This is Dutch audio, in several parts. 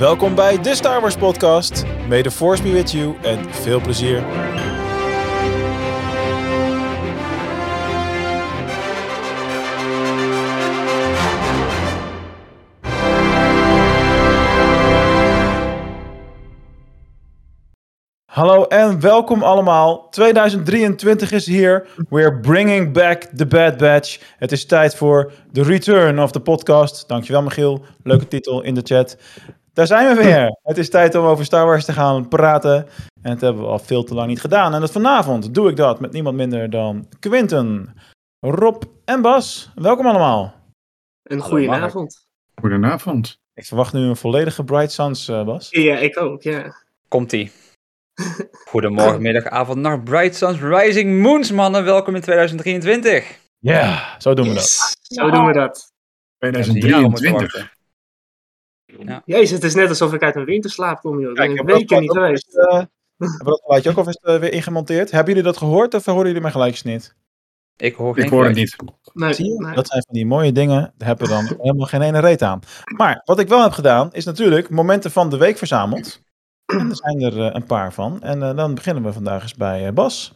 Welkom bij de Star Wars podcast. May the force be with you en veel plezier. Hallo en welkom allemaal. 2023 is hier. We're bringing back the Bad Batch. Het is tijd voor The Return of the Podcast. Dankjewel Michiel. Leuke titel in de chat. Daar zijn we weer. Het is tijd om over Star Wars te gaan praten. En dat hebben we al veel te lang niet gedaan. En dat vanavond doe ik dat met niemand minder dan Quinten, Rob en Bas. Welkom allemaal. Een goede avond. Goedenavond. Ik verwacht nu een volledige Bright Suns, uh, Bas. Ja, ik ook, ja. Komt-ie. Goedemorgen, middag, avond, nacht, Bright Suns, Rising Moons, mannen. Welkom in 2023. Ja, yeah, zo doen we dat. Zo doen we dat. 2023. Ja. Jezus, het is net alsof ik uit een winterslaap kom, joh. Ik ben Kijk, een week niet geweest. Uh, hebben dat geluidje ook alvest uh, weer ingemonteerd? Hebben jullie dat gehoord of horen jullie mijn geluidjes niet? Ik hoor, ik hoor het niet. Nee, Zie je? nee. Dat zijn van die mooie dingen, daar hebben we dan helemaal geen ene reet aan. Maar wat ik wel heb gedaan, is natuurlijk momenten van de week verzameld. En er zijn er uh, een paar van. En uh, dan beginnen we vandaag eens bij uh, Bas.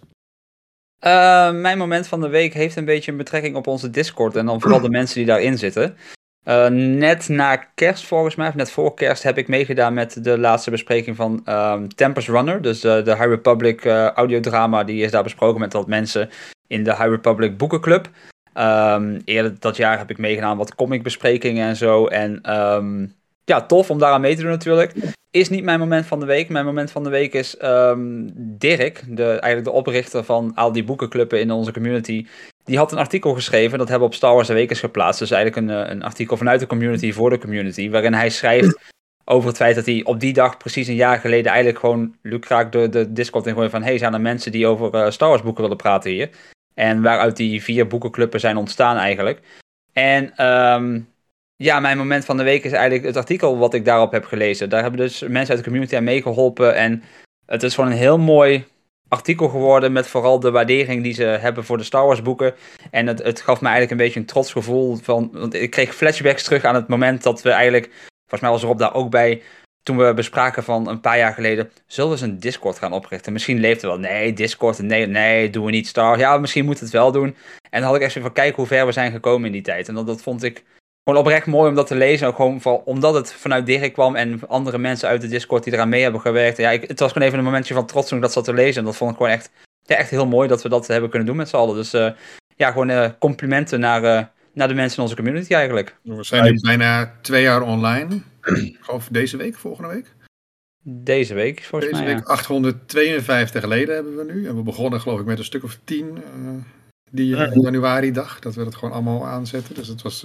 Uh, mijn moment van de week heeft een beetje een betrekking op onze Discord. En dan vooral de mensen die daarin zitten. Uh, net na kerst volgens mij, of net voor kerst, heb ik meegedaan met de laatste bespreking van um, Tempest Runner. Dus uh, de High Republic uh, audiodrama, die is daar besproken met wat mensen in de High Republic boekenclub. Um, eerder dat jaar heb ik meegedaan wat comicbesprekingen en zo. En um, ja, tof om daaraan mee te doen natuurlijk. Is niet mijn moment van de week. Mijn moment van de week is Dirk, de, eigenlijk de oprichter van al die boekenclubben in onze community. Die had een artikel geschreven, dat hebben we op Star Wars is geplaatst. Dus eigenlijk een, een artikel vanuit de community voor de community. Waarin hij schrijft over het feit dat hij op die dag, precies een jaar geleden, eigenlijk gewoon lukraak de, de Discord ingooien van... Hey, zijn er mensen die over uh, Star Wars boeken willen praten hier? En waaruit die vier boekenclubben zijn ontstaan eigenlijk. En um, ja, mijn moment van de week is eigenlijk het artikel wat ik daarop heb gelezen. Daar hebben dus mensen uit de community aan meegeholpen. En het is gewoon een heel mooi artikel geworden met vooral de waardering die ze hebben voor de Star Wars boeken. En het, het gaf me eigenlijk een beetje een trots gevoel van, want ik kreeg flashbacks terug aan het moment dat we eigenlijk, volgens mij was Rob daar ook bij, toen we bespraken van een paar jaar geleden, zullen we eens een Discord gaan oprichten? Misschien leeft wel, nee, Discord, nee, nee, doen we niet Star. Ja, misschien moet het wel doen. En dan had ik echt even van, kijk hoe ver we zijn gekomen in die tijd. En dat, dat vond ik gewoon oprecht mooi om dat te lezen. Ook gewoon van, omdat het vanuit Dirk kwam en andere mensen uit de Discord die eraan mee hebben gewerkt. Ja, ik, het was gewoon even een momentje van trots toen ik dat zat te lezen. En dat vond ik gewoon echt, ja, echt heel mooi dat we dat hebben kunnen doen met z'n allen. Dus uh, ja, gewoon uh, complimenten naar, uh, naar de mensen in onze community eigenlijk. We zijn nu bijna twee jaar online. of deze week, volgende week? Deze week, volgens deze mij. week 852 leden hebben we nu. En we begonnen geloof ik met een stuk of tien die januari dag. Dat we dat gewoon allemaal aanzetten. Dus het was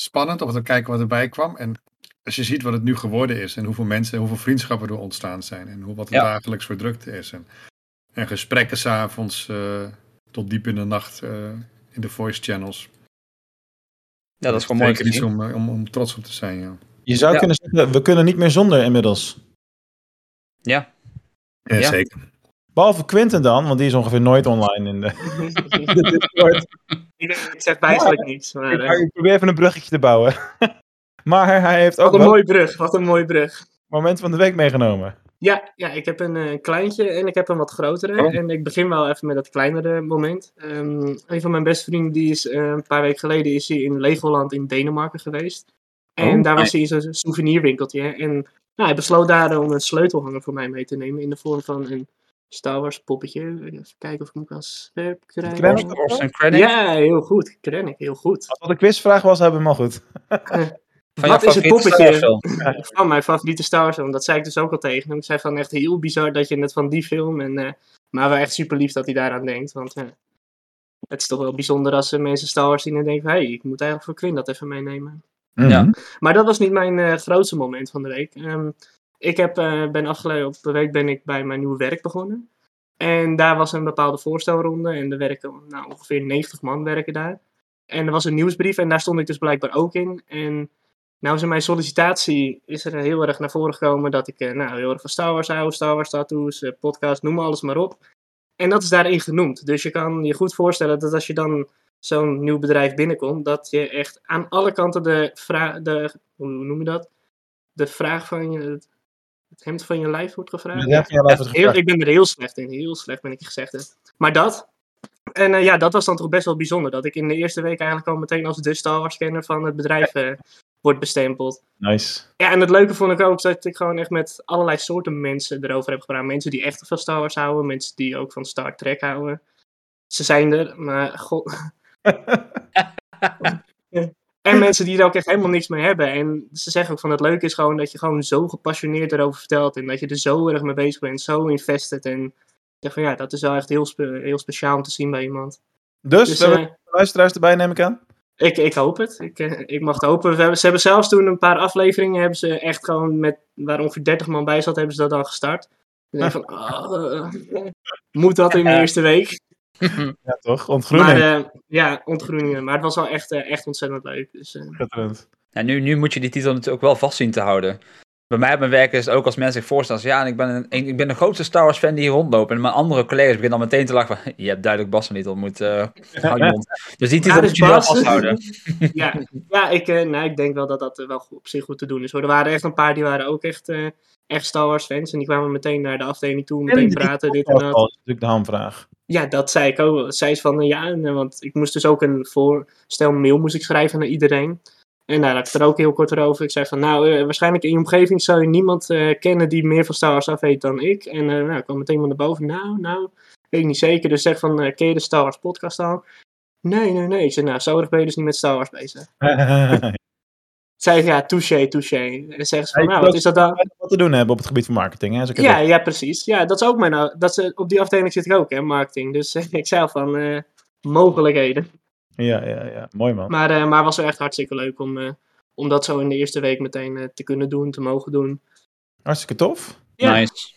spannend om te kijken wat erbij kwam. En als je ziet wat het nu geworden is en hoeveel mensen, hoeveel vriendschappen er ontstaan zijn en hoe, wat het Ja. dagelijks voor drukte is. En, en gesprekken s'avonds uh, tot diep in de nacht uh, in de voice channels. Ja, dat is gewoon mooi iets om, om, om trots op te zijn. Ja, Je zou Ja. kunnen zeggen, we kunnen niet meer zonder inmiddels. Ja, ja, Ja. zeker. Behalve Quinten dan, want die is ongeveer nooit online in de, de Discord. ik zeg eigenlijk niets. Maar, Ik, uh, ik probeer even een bruggetje te bouwen. maar hij heeft ook wat een wel mooie brug, wat een mooie brug. moment van de week meegenomen. Ja, ja, ik heb een uh, kleintje en ik heb een wat grotere. Oh. En ik begin wel even met dat kleinere moment. Um, een van mijn beste vrienden, die is uh, een paar weken geleden is hij in Legoland in Denemarken geweest. En Oh, daar was hij in zo'n souvenirwinkeltje. En nou, hij besloot daar om een sleutelhanger voor mij mee te nemen in de vorm van een Star Wars poppetje. Even kijken of ik hem kan scherp krijgen. Krennic? Orson Krennic. Ja, heel goed. Krennic, heel goed. Als wat de quizvraag was, hebben we hem al goed. Van Wat is het poppetje? Van mijn favoriete Star Wars film. Dat zei ik dus ook al tegen hem. Ik zei van echt heel bizar dat je het van die film. En, uh, maar wel echt super lief dat hij daaraan denkt. Want uh, het is toch wel bijzonder als uh, mensen Star Wars zien en denken: hé, hey, ik moet eigenlijk voor Quinn dat even meenemen. Ja. Maar dat was niet mijn uh, grootste moment van de week. Um, ik heb, uh, ben afgelopen week ben ik bij mijn nieuwe werk begonnen. En daar was een bepaalde voorstelronde. En er werken nou, ongeveer 90 man werken daar. En er was een nieuwsbrief en daar stond ik dus blijkbaar ook in. En nou in mijn sollicitatie is er heel erg naar voren gekomen dat ik uh, nou, heel erg van Star Wars hou. Star Wars tattoos, uh, podcast, noem alles maar op. En dat is daarin genoemd. Dus je kan je goed voorstellen dat als je dan zo'n nieuw bedrijf binnenkomt, dat je echt aan alle kanten de, vra- de hoe noem je dat? de vraag van je, het hemd van je lijf wordt gevraagd. Ja, ja, Heel, ik ben er heel slecht in. Heel slecht ben ik gezegd. Hè. Maar dat. En eh, ja, dat was dan toch best wel bijzonder. Dat ik in de eerste week eigenlijk al meteen als de Star Wars kenner van het bedrijf eh, wordt bestempeld. Nice. Ja, en het leuke vond ik ook dat ik gewoon echt met allerlei soorten mensen erover heb gepraat. Mensen die echt van Star Wars houden. Mensen die ook van Star Trek houden. Ze zijn er, maar god. En mensen die er ook echt helemaal niks mee hebben. En ze zeggen ook van het leuke is gewoon dat je gewoon zo gepassioneerd erover vertelt. En dat je er zo erg mee bezig bent, zo invested. En ik zeg van ja, dat is wel echt heel, spe- heel speciaal om te zien bij iemand. Dus, Dus we hebben eh, luisteraars erbij, neem ik aan. ik, ik hoop het. Ik, eh, ik mag het hopen. We hebben, ze hebben zelfs toen een paar afleveringen, hebben ze echt gewoon met, waar ongeveer 30 man bij zat, hebben ze dat dan gestart. Ik denk van, ah, moet dat in de eerste week? Ja, toch? Ontgroening. Maar eh, ja, ontgroeningen. Maar het was wel echt, eh, echt ontzettend leuk. Dus, eh, Schitterend. Ja, nu, nu moet je die titel natuurlijk ook wel vast zien te houden. Bij mij op mijn werk is het ook als mensen zich voorstellen. als, Ja, ik ben, een, ik ben de grootste Star Wars fan die hier rondloopt. En mijn andere collega's beginnen dan meteen te lachen van... Je hebt duidelijk Bas niet ontmoet. eh hou je mond. Dus die titel Ja, dus moet je wel Bas- vasthouden. ja, ja ik, eh, nou, ik denk wel dat dat eh, wel goed- op zich goed te doen is. Hoor. Er waren echt een paar die waren ook echt, eh, echt Star Wars fans. En die kwamen meteen naar de afdeling toe, meteen praten, dit en Dat dat. is natuurlijk de hamvraag. Ja, dat zei ik ook. Zij is van, ja, en, want ik moest dus ook een voorstel mail moest ik schrijven naar iedereen. En daar had ik het er ook heel kort over. Ik zei van, nou, eh, waarschijnlijk in je omgeving zou je niemand eh, kennen die meer van Star Wars af weet dan ik. En eh nou, ik kwam meteen van naar boven. Nou, nou, weet ik niet zeker. Dus zeg van, ken je de Star Wars podcast al? Nee, nee, nee. Ik zei, nou, zo erg ben je dus niet met Star Wars bezig. Zei ja, touché, touché. En dan zeggen ze van, Ja, nou, wat is dat dan? Wat te doen hebben op het gebied van marketing. Hè? Zo Ja, ja, precies. Ja, dat is ook mijn, nou, dat is, op die afdeling zit ik ook, hè, marketing. Dus ik zei van, mogelijkheden. Ja, ja, ja. Mooi man. Maar, eh, maar was wel echt hartstikke leuk om, eh, om dat zo in de eerste week meteen eh, te kunnen doen, te mogen doen. Hartstikke tof. Ja. Nice.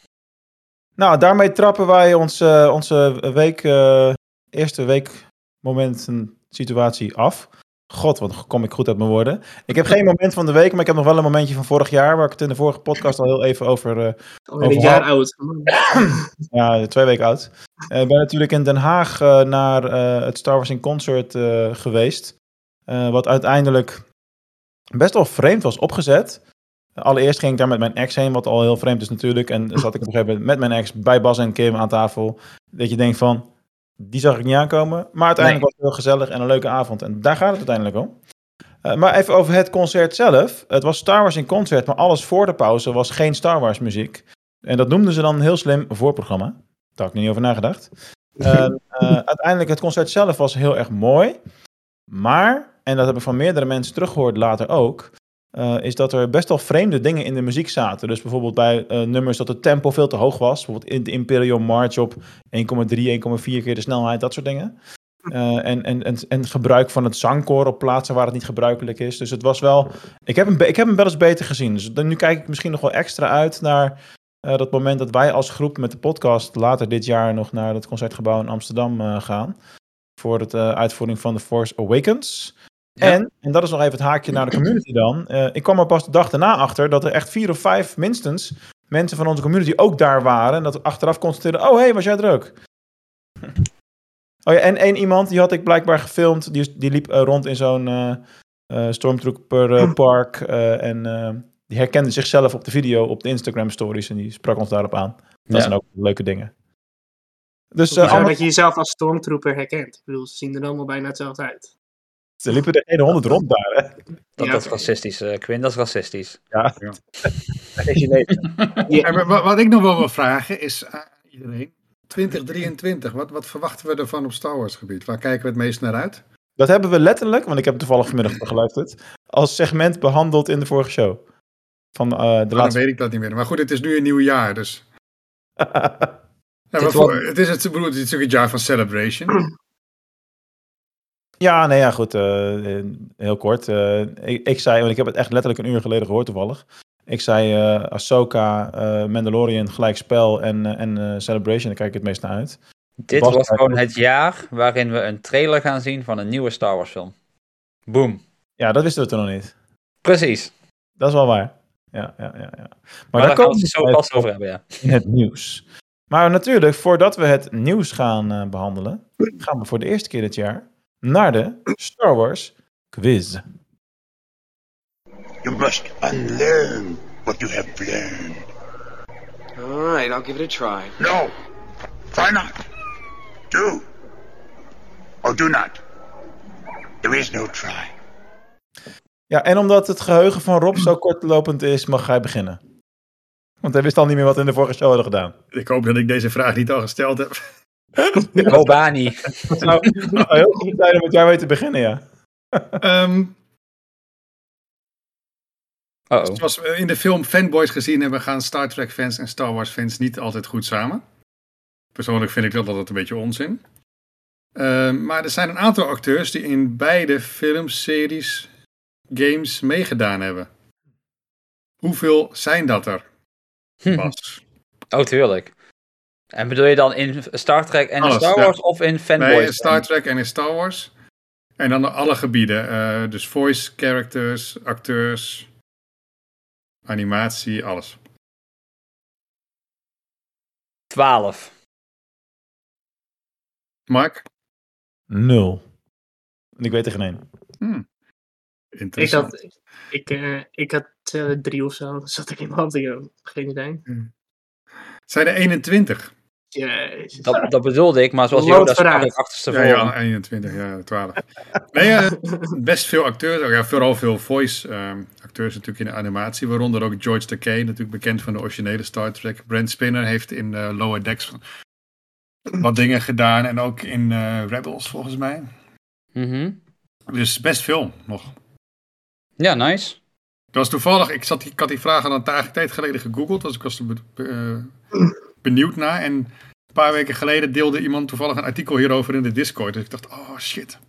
Nou, daarmee trappen wij onze, onze week, eh, eerste week momenten situatie af. God, wat kom ik goed uit mijn woorden. Ik heb geen moment van de week, maar ik heb nog wel een momentje van vorig jaar, waar ik het in de vorige podcast al heel even over eh, Alweer een jaar oud. Ja, twee weken oud. Eh, Ik ben natuurlijk in Den Haag eh, naar het Star Wars in Concert geweest. Wat uiteindelijk best wel vreemd was opgezet. Allereerst ging ik daar met mijn ex heen, wat al heel vreemd is natuurlijk. En zat ik op een gegeven moment met mijn ex bij Bas en Kim aan tafel. Dat je denkt van, die zag ik niet aankomen. Maar uiteindelijk was het heel gezellig en een leuke avond. En daar gaat het uiteindelijk om. Eh, maar even over het concert zelf. Het was Star Wars in Concert, maar alles voor de pauze was geen Star Wars muziek. En dat noemden ze dan heel slim voorprogramma. Daar had ik niet over nagedacht. Eh, eh, uiteindelijk, het concert zelf was heel erg mooi. Maar, en dat heb ik van meerdere mensen teruggehoord later ook, eh, is dat er best wel vreemde dingen in de muziek zaten. Dus bijvoorbeeld bij eh, nummers dat het tempo veel te hoog was. Bijvoorbeeld in de Imperial March op 1,3, 1,4 keer de snelheid, dat soort dingen. Eh, en, en, en, en gebruik van het zangkoor op plaatsen waar het niet gebruikelijk is. Dus het was wel. Ik heb hem, ik heb hem wel eens beter gezien. Dus dan, nu kijk ik misschien nog wel extra uit naar eh, dat moment dat wij als groep met de podcast later dit jaar nog naar het concertgebouw in Amsterdam gaan. Voor de uitvoering van The Force Awakens. Ja. En, en dat is nog even het haakje naar de community dan. eh, ik kwam er pas de dag daarna achter dat er echt vier of vijf minstens mensen van onze community ook daar waren. En dat we achteraf constateerden, oh hé, hey, was jij er ook? Oh ja, en één iemand, die had ik blijkbaar gefilmd. Die, die liep eh, rond in zo'n eh eh, Stormtrooper eh, park. en die herkende zichzelf op de video op de Instagram stories. En die sprak ons daarop aan. Dat Ja. zijn ook leuke dingen. Dus allemaal, dat je jezelf als stormtrooper herkent. Ik bedoel, ze zien er allemaal bijna hetzelfde uit. Ze liepen er 100 rond daar. Hè? Dat, Ja. dat is racistisch, eh, Quinn. Dat is racistisch. Ja. Ja. Wat ik nog wel wil vragen is aan iedereen. 2023, wat, wat verwachten we ervan op Star Wars gebied? Waar kijken we het meest naar uit? Dat hebben we letterlijk, want ik heb toevallig vanmiddag geluisterd, als segment behandeld in de vorige show. Van eh, de dan laatste. weet ik dat niet meer. Maar goed, het is nu een nieuw jaar, dus... Ja, voor- het, is het, bedoel, het is natuurlijk het jaar van Celebration. Ja, nee, ja, goed. eh, eh, heel kort. eh, ik, ik zei, want ik heb het echt letterlijk een uur geleden gehoord toevallig. Ik zei eh Ahsoka, Mandalorian, gelijk spel en, en Celebration. Daar kijk ik het meest naar uit. Dit Bas- wordt gewoon het jaar waarin we een trailer gaan zien van een nieuwe Star Wars film. Boom. Ja, dat wisten we toen nog niet. Precies. Dat is wel waar. Ja, ja, ja. ja. Maar, Maar, daar we komen het zo we pas over hebben, ja. in het nieuws. Maar natuurlijk, voordat we het nieuws gaan eh, behandelen, gaan we voor de eerste keer dit jaar naar de Star Wars quiz. You must unlearn what you have learned. All right, I'll give it a try. No, try not. Do or do not. There is no try. Ja, en omdat het geheugen van Rob zo kortlopend is, mag hij beginnen. Want hij wist al niet meer wat we in de vorige show hadden gedaan. Ik hoop dat ik deze vraag niet al gesteld heb. Kobani. Het zou zou heel goed zijn om met jou mee te beginnen, ja. Ehm, Uh-oh. zoals we in de film Fanboys gezien hebben, gaan Star Trek fans en Star Wars fans niet altijd goed samen. Persoonlijk vind ik dat altijd een beetje onzin. Ehm, maar er zijn een aantal acteurs die in beide films, series, games meegedaan hebben. Hoeveel zijn dat er? Bas? Oh, tuurlijk. En bedoel je dan in Star Trek en in Star ja. Wars of in Fanboys? Nee, in Star Trek en in Star Wars. En dan alle gebieden. eh, dus voice characters, acteurs, animatie, alles. 12. Mark? Nul. En ik weet er geen één. Hmm. Ik Interessant. had, ik, eh, ik had eh, drie of zo. Zat ik in mijn hand. Ik geen idee. Het zijn er 21. Jezus. Dat, dat bedoelde ik, maar zoals Yoda sprak achterste Ja, voor. ja, 21, ja, 12. Nee, eh, best veel acteurs, ja, vooral veel voice ehm, acteurs natuurlijk in de animatie, waaronder ook George Takei, natuurlijk bekend van de originele Star Trek. Brent Spinner heeft in eh, Lower Decks wat dingen gedaan en ook in eh, Rebels volgens mij. Mhm. Dus best veel nog. Ja, nice. Dat was toevallig, ik, zat, ik had die vraag al een tijd geleden gegoogeld, dus ik was eh, benieuwd naar. En een paar weken geleden deelde iemand toevallig een artikel hierover in de Discord. Dus ik dacht, oh shit.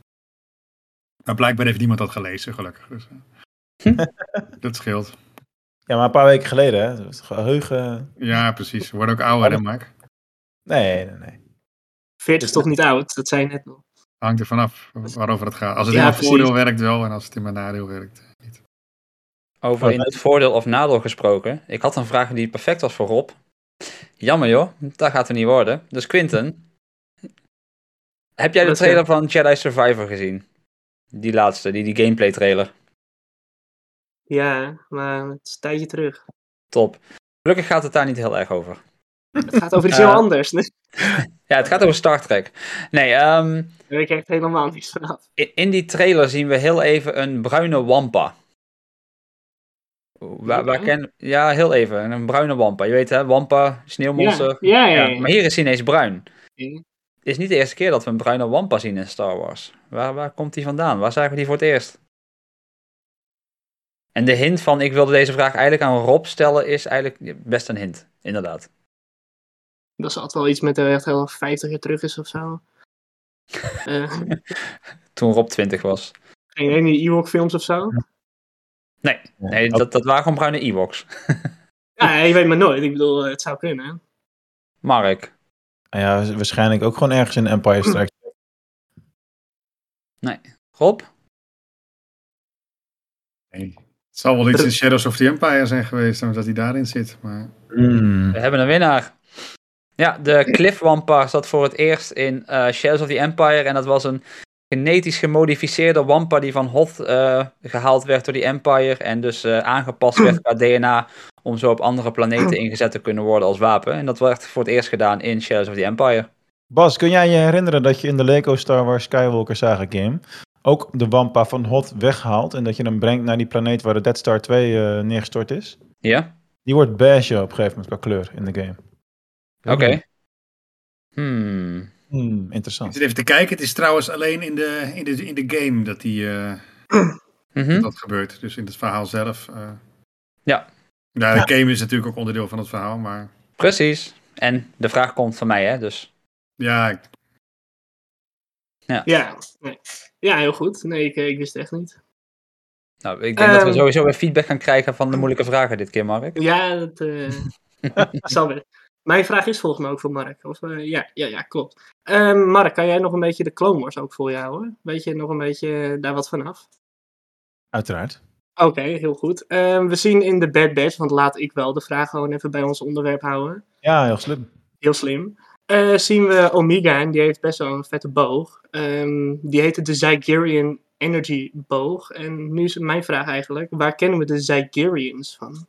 Maar blijkbaar heeft niemand dat gelezen, gelukkig. Dus, eh, dat scheelt. Ja, maar een paar weken geleden, hè. Het geheugen... Ja, precies. We worden ook ouder, hè, Mark? Nee, nee, nee. 40 is toch niet oud? Dat zei je net nog. Hangt er vanaf waarover het gaat. Als het Ja, in mijn voordeel werkt wel, en als het in mijn nadeel werkt eh, niet. Over in het voordeel of nadeel gesproken. Ik had een vraag die perfect was voor Rob. Jammer joh, dat gaat er niet worden. Dus Quinten. Heb jij de trailer van Jedi Survivor gezien? Die laatste, die, die gameplay trailer. Ja, maar het is een tijdje terug. Top. Gelukkig gaat het daar niet heel erg over. Het gaat over iets Eh, heel anders. Nee, Ja, het gaat over Star Trek. Nee, ehm, daar weet ik echt helemaal niets vanaf. in, in die trailer zien we heel even een bruine wampa. Waar, waar Oké. ken, ja, heel even. Een bruine wampa. Je weet hè, wampa, sneeuwmonster. Ja, ja, ja. Ja, maar hier is hij ineens bruin. Het is niet de eerste keer dat we een bruine wampa zien in Star Wars. Waar, waar komt die vandaan? Waar zagen we die voor het eerst? En de hint van ik wilde deze vraag eigenlijk aan Rob stellen is eigenlijk best een hint. Inderdaad. Dat zal het wel iets met de echt wel 50 jaar terug is of zo. Eh Toen Rob 20 was. geen idee, die Ewok films of zo. Nee, nee dat, dat waren gewoon bruine Ewoks. Ja, je weet maar nooit. Ik bedoel, het zou kunnen. hè. Mark. Ja, waarschijnlijk ook gewoon ergens in Empire Strikes Rob? Nee. Het zal wel iets in Shadows of the Empire zijn geweest, omdat hij daarin zit. Maar Mm. We hebben een winnaar. Ja, de Cliff Wampa zat voor het eerst in eh, Shadows of the Empire. En dat was een genetisch gemodificeerde Wampa die van Hoth eh, gehaald werd door die Empire. En dus eh, aangepast werd qua DNA om zo op andere planeten ingezet te kunnen worden als wapen. En dat werd voor het eerst gedaan in Shadows of the Empire. Bas, kun jij je herinneren dat je in de Lego Star Wars Skywalker Saga game ook de Wampa van Hoth weghaalt en dat je hem brengt naar die planeet waar de Death Star 2 eh, neergestort is? Ja? Die wordt beige op een gegeven moment qua kleur in de game. Oké. Hmm. Hmm, ik interessant. zit even te kijken. Het is trouwens alleen in de, in de, in de game dat, die, eh, Mhm. dat gebeurt. Dus in het verhaal zelf. eh. Ja. Ja, de game is natuurlijk ook onderdeel van het verhaal. Maar Precies. En de vraag komt van mij, hè? Dus ja, ik- Ja, nee. ja heel goed. Nee, ik, ik wist het echt niet. nou, ik denk dat we Ehm. sowieso weer feedback gaan krijgen van de moeilijke vragen dit keer, Mark. Ja, dat eh zal weer. Mijn vraag is volgens mij ook voor Mark. Of, eh, ja, ja, ja, klopt. Ehm, Mark, kan jij nog een beetje de Clone Wars ook voor je houden? Weet je nog een beetje daar wat vanaf? Uiteraard. Oké, heel goed. Ehm, we zien in de Bad Batch, want laat ik wel de vraag gewoon even bij ons onderwerp houden. Ja, heel slim. Heel slim. Eh, zien we Omega en die heeft best wel een vette boog. Ehm, die heette de Zygerian Energy boog. En nu is mijn vraag eigenlijk, waar kennen we de Zygerians van?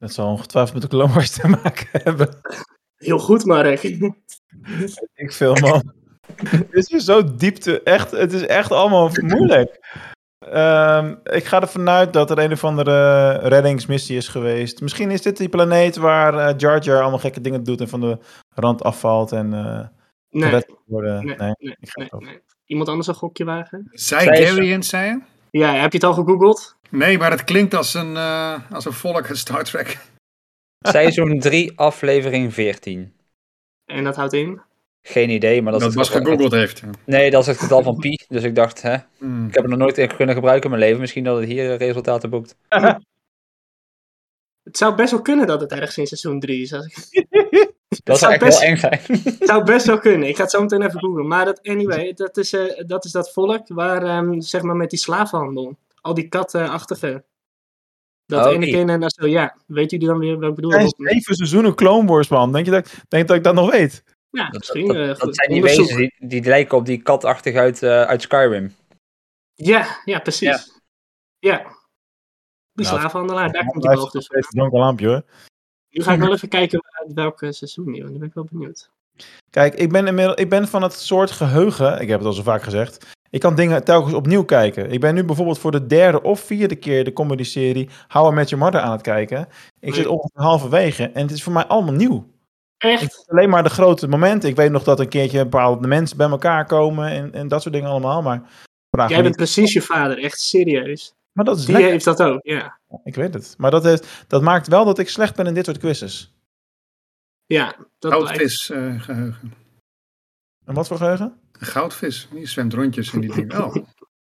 Dat zal ongetwijfeld met de Clone Wars te maken hebben. Heel goed, Mark. Ik veel, man. Het is zo diepte. Echt, het is echt allemaal moeilijk. Ehm, ik ga ervan uit dat er een of andere reddingsmissie is geweest. Misschien is dit die planeet waar eh, Jar Jar allemaal gekke dingen doet en van de rand afvalt en eh Nee, worden. nee. Iemand anders een gokje wagen? Zij Zij is- Garian, zei je? Ja, heb je het al gegoogeld? Nee, maar het klinkt als een, eh, als een volk uit Star Trek. Seizoen 3, aflevering 14. En dat houdt in? Geen idee, maar dat, Dat is was het- gegoogeld heeft. Nee, dat is het getal van pi. Dus ik dacht, hè, Hmm. ik heb het nog nooit echt kunnen gebruiken in mijn leven. Misschien dat het hier resultaten boekt. Het zou best wel kunnen dat het ergens in seizoen 3 is. Als ik... Dat zou zou echt best- heel eng zijn. Het zou best wel kunnen. Ik ga het zo meteen even googlen. Maar dat, anyway, dat is, eh, dat is dat volk waar, ehm, zeg maar, met die slavenhandel. Al die kattenachtige. Dat Oh, ene keer en dan zo, ja. Weet jullie dan weer wat ik bedoel? Zeven seizoenen Clone Wars, man. Denk je dat, ik- denk dat ik dat nog weet? Ja, Dat, misschien. dat- eh, dat zijn die wezens die, die lijken op die katachtig uit, eh, uit Skyrim. Ja, ja, precies. Ja. Die Nou, slavenhandelaar, daar komt die boog dus steeds vandaan. een donker lampje, hoor. Nu ga ik wel even kijken welke seizoen want nu ben ik wel benieuwd. Kijk, ik ben, inmiddels, ik ben van het soort geheugen, ik heb het al zo vaak gezegd, ik kan dingen telkens opnieuw kijken. Ik ben nu bijvoorbeeld voor de derde of vierde keer de comedy-serie How I Met Your Mother aan het kijken. Ik zit ongeveer halverwege en het is voor mij allemaal nieuw. Echt? alleen maar de grote momenten. Ik weet nog dat een keertje bepaalde mensen bij elkaar komen en, en dat soort dingen allemaal, maar Jij bent niet. precies je vader, echt serieus. Maar dat is Die lekker. heeft dat ook, ja. Ik weet het. Maar dat, is, dat maakt wel dat ik slecht ben in dit soort quizzes. Ja, dat blijkt. Goudvis eh, geheugen. En wat voor geheugen? Een goudvis. Die zwemt rondjes en die denkt, oh.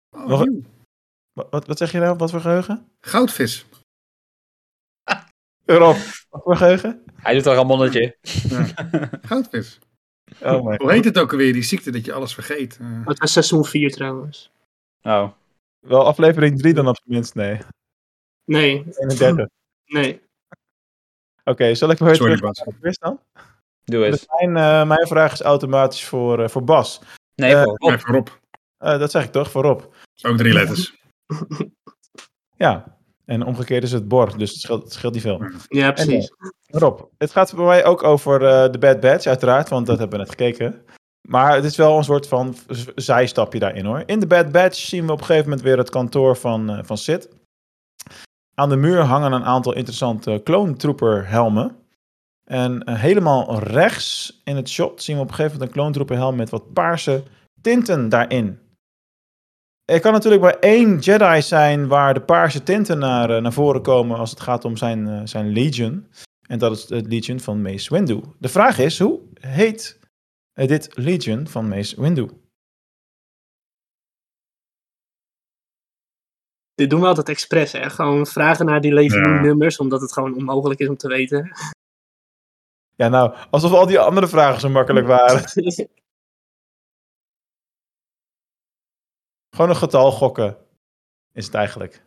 oh. Wat, wat, wat zeg je nou? Wat voor geheugen? Goudvis. Rob, wat voor geheugen? Hij doet een ramonnetje. Goudvis. Oh my Hoe heet het ook alweer, die ziekte dat je alles vergeet? Eh, Het was seizoen 4 trouwens. Oh. Wel aflevering 3 dan op zijn minst, nee. Nee, 31. nee. Oké, zal ik weer Sorry, terug Bas. naar dan? Doe Dus eens. mijn, eh, mijn vraag is automatisch voor, eh, voor Bas. Nee, Eh, voor Rob. nee. Eh, dat zeg ik toch, voor Rob. Ook drie letters. Ja, en omgekeerd is het Bor, dus het scheelt, het scheelt niet veel. Ja, precies. Rob, het gaat bij mij ook over eh, de Bad Batch, uiteraard, want dat hebben we net gekeken. Maar het is wel een soort van zijstapje daarin hoor. In de Bad Batch zien we op een gegeven moment weer het kantoor van, eh, van Sid. Aan de muur hangen een aantal interessante clone helmen. En eh, helemaal rechts in het shot zien we op een gegeven moment een clone helm met wat paarse tinten daarin. Er kan natuurlijk maar één Jedi zijn waar de paarse tinten naar, eh, naar voren komen als het gaat om zijn, zijn Legion. En dat is het Legion van Mace Windu. De vraag is, hoe heet eh, dit Legion van Mace Windu? Dit doen we altijd expres, hè. Gewoon vragen naar die Legion-nummers, omdat het gewoon onmogelijk is om te weten. Ja, nou, alsof al die andere vragen zo makkelijk waren. Gewoon een getal gokken is het eigenlijk.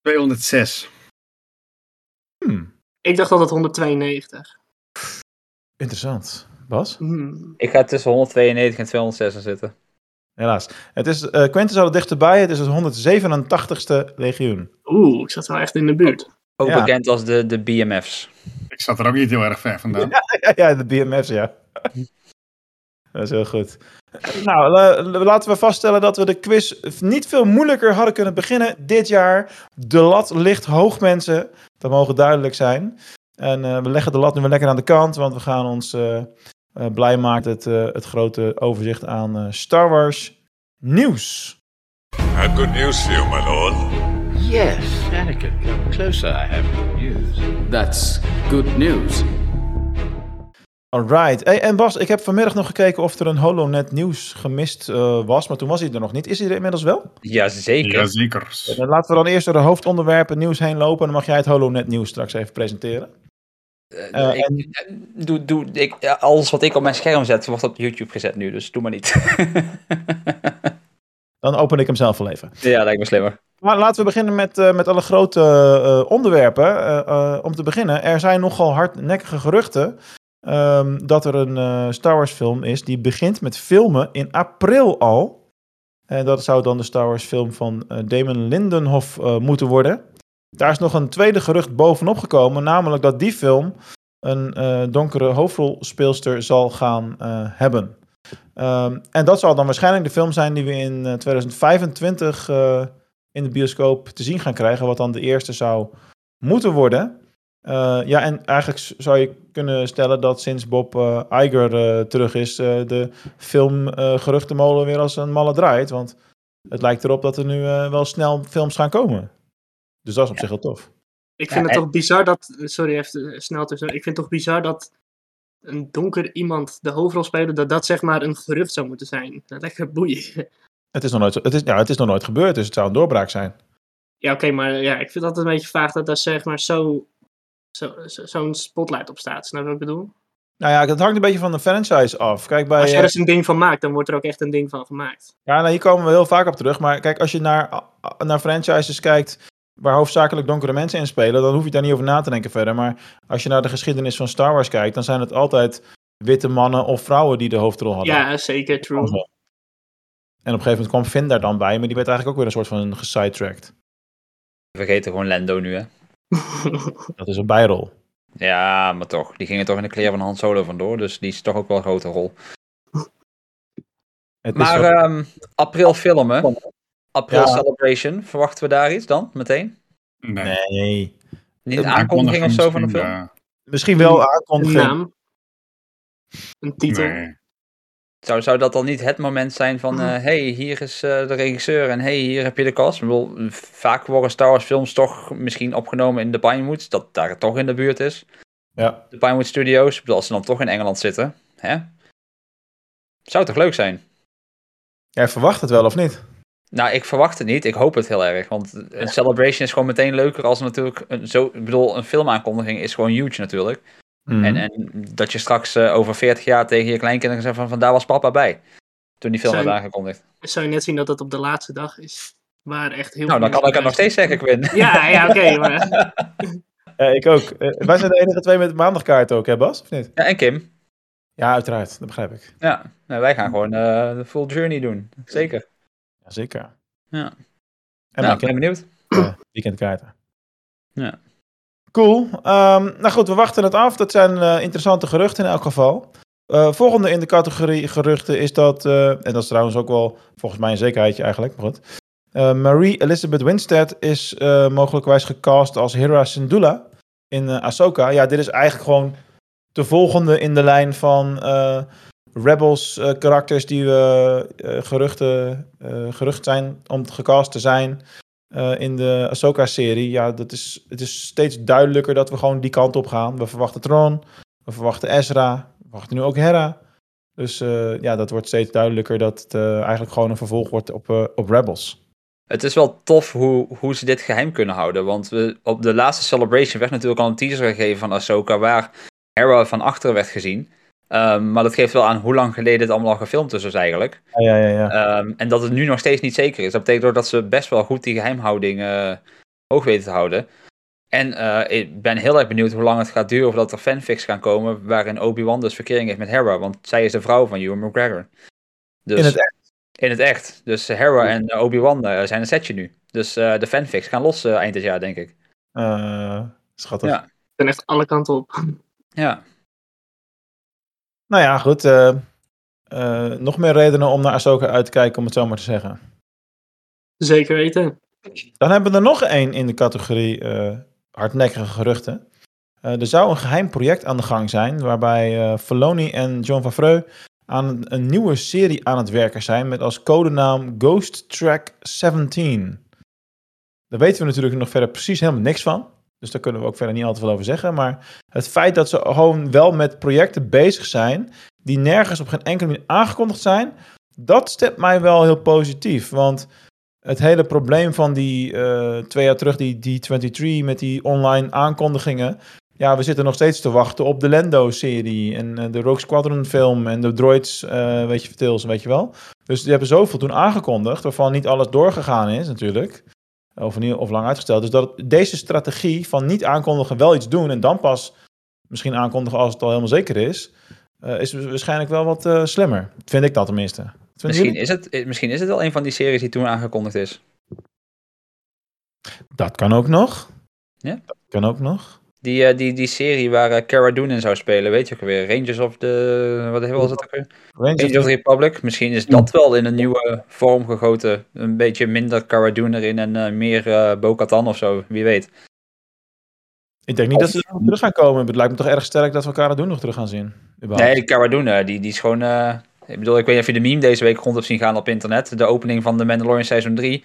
206. Hmm, ik dacht altijd 192. interessant. Bas? Hmm. Ik ga tussen 192 en 206 zitten. Helaas. Het is, eh Quentin zat er dichterbij. Het is het 187ste legioen. Oeh, ik zat wel echt in de buurt. Ook Ja. bekend als de, de BMF's. Ik zat er ook niet heel erg ver vandaan. Ja, ja, de BMF's, ja. Dat is heel goed. Nou, la- la- laten we vaststellen dat we de quiz niet veel moeilijker hadden kunnen beginnen dit jaar. De lat ligt hoog, mensen. Dat mogen duidelijk zijn. En eh, we leggen de lat nu weer lekker aan de kant, want we gaan ons eh, eh, blij maken het, eh, het grote overzicht aan eh, Star Wars nieuws. I have good news for you, my lord. Yes, Anakin, come closer. I have good news. That's good news. Alright. Hey, en Bas, ik heb vanmiddag nog gekeken of er een HoloNet nieuws gemist eh, was, maar toen was hij er nog niet. Is hij er inmiddels wel? Jazeker. Jazeker. Dan laten we dan eerst door de hoofdonderwerpen nieuws heen lopen. En dan mag jij het HoloNet nieuws straks even presenteren. Eh, Eh, ik- en- doe, doe, ik, alles wat ik op mijn scherm zet, wordt op YouTube gezet nu, dus doe maar niet. Dan open ik hem zelf wel even. ja, lijkt me slimmer. Maar laten we beginnen met, eh, met alle grote eh, onderwerpen. Eh, eh, om te beginnen, er zijn nogal hardnekkige geruchten ehm, dat er een eh, Star Wars film is die begint met filmen in april al. En dat zou dan de Star Wars film van eh, Damon Lindenhoff eh, moeten worden. Daar is nog een tweede gerucht bovenop gekomen, namelijk dat die film een donkere hoofdrolspeelster zal gaan hebben. Ehm, en dat zal dan waarschijnlijk de film zijn die we in eh, 2025 eh, in de bioscoop te zien gaan krijgen, wat dan de eerste zou moeten worden. Eh, ja, en eigenlijk zou je kunnen stellen dat sinds Bob eh, Iger eh, terug is, eh, de film eh, geruchtenmolen weer als een malle draait. Want het lijkt erop dat er nu eh, wel snel films gaan komen. Dus dat is op zich heel tof. Ik Ja, vind het en- toch bizar dat. Sorry, even snel tussen. Ik vind het toch bizar dat een donker iemand de hoofdrol spelen, dat dat zeg maar een gerucht zou moeten zijn. Dat me boeiend. Het is nog nooit, het is, ja, het is nog nooit gebeurd, dus het zou een doorbraak zijn. Ja, oké, maar ja, ik vind dat een beetje vaag dat daar zeg maar zo. Zo- zo- Zo'n spotlight op staat. Snap je wat ik bedoel? Nou ja, dat hangt een beetje van de franchise af. Kijk, bij, Als je eh, er eens een ding van maakt, dan wordt er ook echt een ding van gemaakt. Ja, nou, hier komen we heel vaak op terug. Maar kijk, als je naar, naar franchises kijkt waar hoofdzakelijk donkere mensen in spelen, dan hoef je daar niet over na te denken verder. Maar als je naar de geschiedenis van Star Wars kijkt, dan zijn het altijd witte mannen of vrouwen die de hoofdrol hadden. Ja, zeker, true. En op een gegeven moment kwam Finn daar dan bij, maar die werd eigenlijk ook weer een soort van gesidetracked. We vergeten gewoon Lando nu, hè. Dat is een bijrol. Ja, maar toch. Die gingen toch in de kleren van Han Solo vandoor. Dus die is toch ook wel een grote rol. Het Maar wel- ehm, april filmen. April Ja. Celebration. Verwachten we daar iets dan? Meteen? Nee. nee. Niet een aankondiging of zo van de film? Ja. Misschien wel Een aankondiging. naam. Een titel. Nee. Zou, zou dat dan niet het moment zijn van... eh hey, hier is eh, de regisseur en hey, hier heb je de cast? Ik bedoel, vaak worden Star Wars films toch misschien opgenomen in de Pinewoods. Dat daar toch in de buurt is. Ja. De Pinewood Studios. Ik bedoel, als ze dan toch in Engeland zitten. Hè? Zou toch leuk zijn? Jij verwacht het wel of niet? Nou, ik verwacht het niet. Ik hoop het heel erg. Want een celebration is gewoon meteen leuker als natuurlijk... Een, zo, ik bedoel, een filmaankondiging is gewoon huge natuurlijk. Mhm. En, en dat je straks eh, over 40 jaar tegen je kleinkinderen zegt van... van daar was papa bij. Toen die film werd aangekondigd. Zou je net zien dat het op de laatste dag is. Waar echt heel Nou, dan kan ik het nog steeds zeggen, Quinn. Ja, ja, oké, maar Ja, ik ook. Eh, wij zijn de enige twee met maandagkaart ook, hè Bas? Of niet? Ja, en Kim. Ja, uiteraard. Dat begrijp ik. Ja, nou, wij gaan gewoon eh, de full journey doen. Zeker. Jazeker. Ja. En nou, mijn ik ben benieuwd. weekendkaarten. Ja. Cool. Ehm, nou goed, we wachten het af. Dat zijn eh, interessante geruchten in elk geval. Eh, volgende in de categorie geruchten is dat, eh, en dat is trouwens ook wel volgens mij een zekerheidje eigenlijk, maar goed. Marie Elizabeth Winstead is mogelijkwijs gecast als Hera Syndulla in Ahsoka. Ja, dit is eigenlijk gewoon de volgende in de lijn van Rebels karakters die geruchten, gerucht zijn om gecast te zijn eh, in de Ahsoka-serie. Ja, dat is, het is steeds duidelijker dat we gewoon die kant op gaan. We verwachten Tron, we verwachten Ezra, we verwachten nu ook Hera. Dus eh, ja, dat wordt steeds duidelijker dat het eh, eigenlijk gewoon een vervolg wordt op, op Rebels. Het is wel tof hoe, hoe ze dit geheim kunnen houden. Want we, op de laatste Celebration werd natuurlijk al een teaser gegeven van Ahsoka... waar Hera van achteren werd gezien. Ehm, maar dat geeft wel aan hoe lang geleden dit allemaal al gefilmd is dus eigenlijk. Ja, ja, ja. ja. Ehm, en dat het nu nog steeds niet zeker is. Dat betekent ook dat ze best wel goed die geheimhouding eh, hoog weten te houden. En eh, ik ben heel erg benieuwd hoe lang het gaat duren voordat er fanfics gaan komen waarin Obi-Wan dus verkering heeft met Hera. Want zij is de vrouw van Ewan McGregor. Dus, In het echt. In het echt. Dus Hera en eh, Obi-Wan zijn een setje nu. Dus eh, de fanfics gaan los eind dit jaar, denk ik. Eh, schattig. Ja. zijn echt alle kanten op. Ja. Nou ja, goed. eh, eh, nog meer redenen om naar Ahsoka uit te kijken, om het zo maar te zeggen. Zeker weten. Dan hebben we er nog één in de categorie eh, hardnekkige geruchten. Er zou een geheim project aan de gang zijn, waarbij Filoni en John Favreau aan een, een nieuwe serie aan het werken zijn, met als codenaam Ghost Track 17. Daar weten we natuurlijk nog verder precies helemaal niks van. Dus daar kunnen we ook verder niet al te veel over zeggen. Maar het feit dat ze gewoon wel met projecten bezig zijn, die nergens op geen enkele manier aangekondigd zijn, dat stemt mij wel heel positief. Want het hele probleem van die eh, twee jaar terug, die D23 met die online aankondigingen. Ja, we zitten nog steeds te wachten op de Lando-serie en eh, de Rogue Squadron film en de Droids, eh, weet je, Tales, weet je wel. Dus die hebben zoveel toen aangekondigd, waarvan niet alles doorgegaan is natuurlijk. Of, niet, of lang uitgesteld. Dus dat deze strategie van niet aankondigen, wel iets doen en dan pas misschien aankondigen als het al helemaal zeker is, eh, is waarschijnlijk wel wat eh, slimmer. Vind ik dat tenminste. Misschien jullie? is, het, eh, misschien is het wel een van die series die toen aangekondigd is. Dat kan ook nog. Ja? Dat kan ook nog. Die, eh, die, die serie waar eh, Cara Dune in zou spelen, weet je ook weer? Rangers of the... Wat was het ook weer? Rangers Rangers of the Republic. Misschien is dat wel in een nieuwe vorm gegoten. Een beetje minder Cara Dune erin en eh, meer eh Bo-Katan of zo. Wie weet. Ik denk niet dat ze er terug gaan komen. Het lijkt me toch erg sterk dat we elkaar doen nog terug gaan zien. überhaupt. Nee, Cara Dune, die, die is gewoon... ik bedoel, ik weet niet of je de meme deze week rond hebt zien gaan op internet. De opening van de Mandalorian seizoen 3.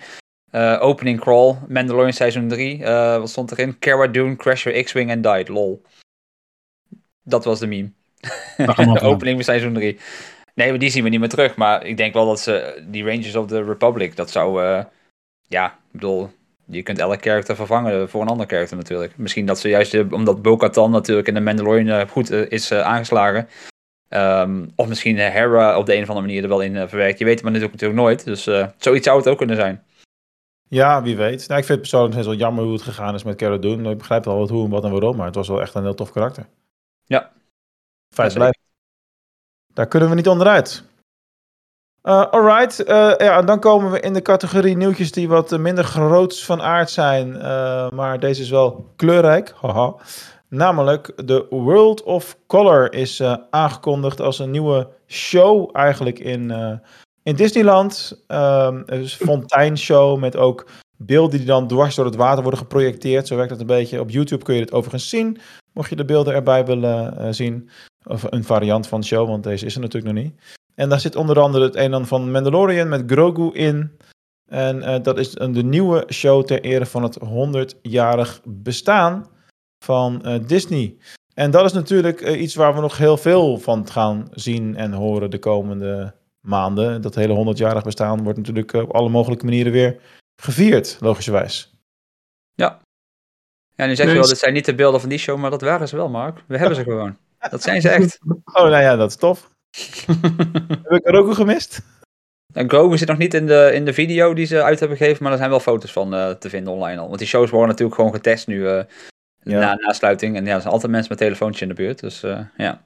Eh, opening crawl, Mandalorian seizoen 3. Eh, wat stond erin? Cara Dune, crash your X-Wing and died. Lol. Dat was de meme. De opening van seizoen 3. Nee, maar die zien we niet meer terug. Maar ik denk wel dat ze die Rangers of the Republic, dat zou... eh, ja, ik bedoel, je kunt elke karakter vervangen voor een ander karakter natuurlijk. Misschien dat ze juist, omdat Bo-Katan natuurlijk in de Mandalorian goed is aangeslagen. Ehm, of misschien Hera op de een of andere manier er wel in verwerkt. Je weet het maar natuurlijk, natuurlijk nooit. Dus zoiets zou het ook kunnen zijn. Ja, wie weet. Nou, ik vind het persoonlijk wel jammer hoe het gegaan is met Cara Dune. Ik begrijp wel wat hoe en wat en waarom, maar het was wel echt een heel tof karakter. Ja. Feit blijft. Daar kunnen we niet onderuit. Eh alright, eh, ja, dan komen we in de categorie nieuwtjes die wat minder groots van aard zijn. eh, maar deze is wel kleurrijk. Haha. Namelijk de World of Color is aangekondigd als een nieuwe show eigenlijk in, in Disneyland. Dus een fonteinshow met ook beelden die dan dwars door het water worden geprojecteerd. Zo werkt het een beetje. Op YouTube kun je dit overigens zien, mocht je de beelden erbij willen eh, zien. Of een variant van de show, want deze is er natuurlijk nog niet. En daar zit onder andere het een en ander van Mandalorian met Grogu in. En eh, dat is een, de nieuwe show ter ere van het 100-jarig bestaan van eh, Disney. En dat is natuurlijk iets waar we nog heel veel van gaan zien en horen de komende maanden. Dat hele 100-jarig bestaan wordt natuurlijk eh, op alle mogelijke manieren weer gevierd, logischerwijs. Ja, nu zeg je wel, dit zijn niet de beelden van die show, maar dat waren ze wel, Mark. We hebben ze gewoon. Dat zijn ze echt. Oh, nou ja, dat is tof. Heb ik er ook gemist? En Grogu zit nog niet in de, in de video die ze uit hebben gegeven, maar er zijn wel foto's van eh, te vinden online al. Want die shows worden natuurlijk gewoon getest nu eh, Ja. na nasluiting. En ja, er zijn altijd mensen met telefoontje in de buurt, dus eh, ja.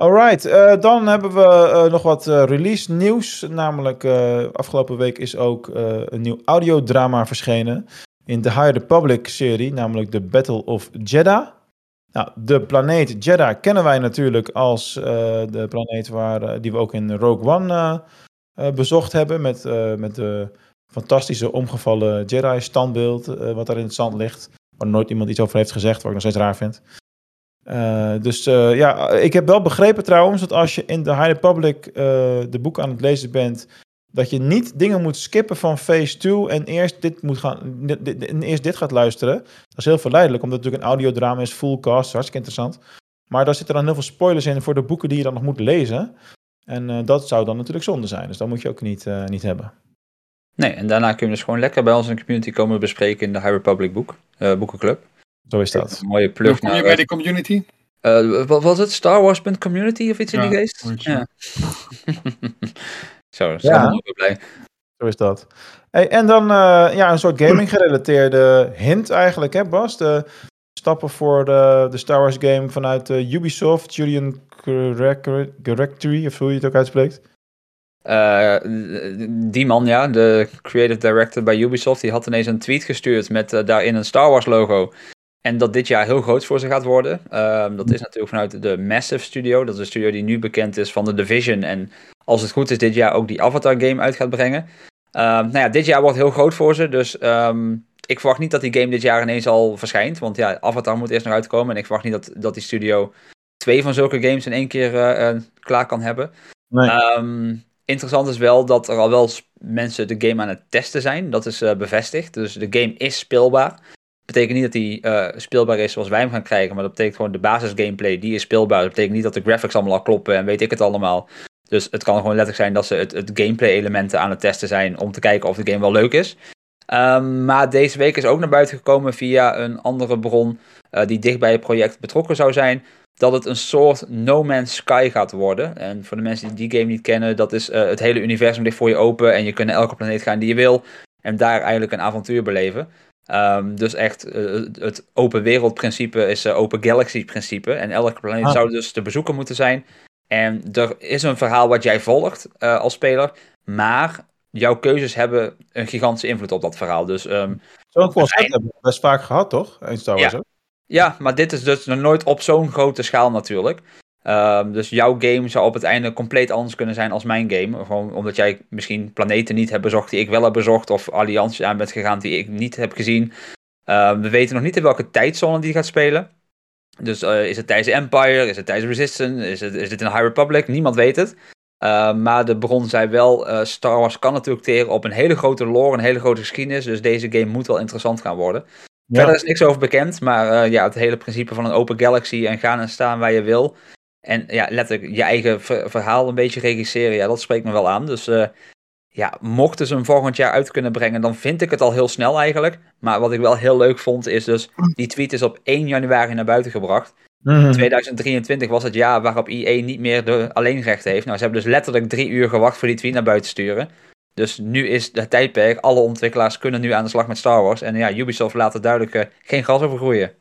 Alright, eh, dan hebben we eh, nog wat eh, release nieuws. Namelijk, afgelopen week is ook een nieuw audiodrama verschenen in de High Republic serie, namelijk The Battle of Jeddah. Nou, de planeet Jeddah kennen wij natuurlijk als de planeet waar, die we ook in Rogue One bezocht hebben, met, met de fantastische omgevallen Jedi-standbeeld wat daar in het zand ligt, waar nooit iemand iets over heeft gezegd, wat ik nog steeds raar vind. Eh, dus eh, ja, ik heb wel begrepen trouwens dat als je in de High Republic eh, de boek aan het lezen bent, dat je niet dingen moet skippen van phase 2 en eerst dit, moet gaan, en eerst dit gaat luisteren. Dat is heel verleidelijk, omdat het natuurlijk een audiodrama is, full cast, hartstikke interessant. Maar daar zitten dan heel veel spoilers in voor de boeken die je dan nog moet lezen. En dat zou dan natuurlijk zonde zijn, dus dat moet je ook niet, niet hebben. Nee, en daarna kun je dus gewoon lekker bij ons in de community komen bespreken in de High Republic boek, boekenclub. Zo is dat. Een mooie Hoe plug kom je bij de community? eh, wat was het? Star Wars.community of iets in die geest? Ja. Zo, zo Ja. ben ik blij. Zo is dat. Hey, en dan eh, ja, een soort gaming-gerelateerde hint eigenlijk, hè Bas? De stappen voor de, de Star Wars game vanuit eh, Ubisoft, Julian Gregory, of hoe je het ook uitspreekt. Eh, die man, ja, de creative director bij Ubisoft, die had ineens een tweet gestuurd met eh, daarin een Star Wars logo. En dat dit jaar heel groot voor ze gaat worden. Ehm, dat is natuurlijk vanuit de Massive Studio. Dat is een studio die nu bekend is van de Division. En als het goed is, dit jaar ook die Avatar game uit gaat brengen. Ehm, nou ja, dit jaar wordt heel groot voor ze. Dus ehm, ik verwacht niet dat die game dit jaar ineens al verschijnt. Want ja, Avatar moet eerst nog uitkomen. En ik verwacht niet dat, dat die studio twee van zulke games in één keer eh, eh, klaar kan hebben. Nee. Interessant is wel dat er al wel mensen de game aan het testen zijn. Dat is eh, bevestigd. Dus de game is speelbaar. Betekent niet dat die eh, speelbaar is zoals wij hem gaan krijgen. Maar dat betekent gewoon de basis gameplay, die is speelbaar. Dat betekent niet dat de graphics allemaal al kloppen en weet ik het allemaal. Dus het kan gewoon letterlijk zijn dat ze het, het gameplay elementen aan het testen zijn. Om te kijken of de game wel leuk is. Ehm, maar deze week is ook naar buiten gekomen via een andere bron. eh, die dicht bij het project betrokken zou zijn dat het een soort No Man's Sky gaat worden. En voor de mensen die die game niet kennen, dat is eh, het hele universum ligt voor je open en je kunt naar elke planeet gaan die je wil en daar eigenlijk een avontuur beleven. Ehm, dus echt, eh, het open wereld principe is eh, open galaxy principe en elke planeet Ah. zou dus te bezoeken moeten zijn. En er is een verhaal wat jij volgt uh, als speler, maar jouw keuzes hebben een gigantische invloed op dat verhaal. Dus, um, Zo'n concept hebben we best vaak gehad, toch? Wars ja. ja, maar dit is dus nog nooit op zo'n grote schaal natuurlijk. Um, dus jouw game zou op het einde compleet anders kunnen zijn als mijn game. Gewoon omdat jij misschien planeten niet hebt bezocht die ik wel heb bezocht. Of allianties aan bent gegaan die ik niet heb gezien. Um, we weten nog niet in welke tijdzone die gaat spelen. Dus uh, is het tijdens Empire? Is het tijdens Resistance? Is het, is het in High Republic? Niemand weet het. Uh, maar de bron zei wel, uh, Star Wars kan natuurlijk teren op een hele grote lore, een hele grote geschiedenis. Dus deze game moet wel interessant gaan worden. Ja. Verder is niks over bekend, maar uh, ja, het hele principe van een open galaxy en gaan en staan waar je wil. En ja, letterlijk je eigen ver verhaal een beetje regisseren, ja, dat spreekt me wel aan. Dus uh, ja, mochten ze hem volgend jaar uit kunnen brengen, dan vind ik het al heel snel eigenlijk. Maar wat ik wel heel leuk vond, is dus, die tweet is op 1 januari naar buiten gebracht. Mm. 2023 was het jaar waarop IE niet meer de alleenrechten heeft. Nou, ze hebben dus letterlijk drie uur gewacht voor die tweet naar buiten te sturen. Dus nu is het tijdperk, alle ontwikkelaars kunnen nu aan de slag met Star Wars. En ja, Ubisoft laat er duidelijk uh, geen gas over groeien.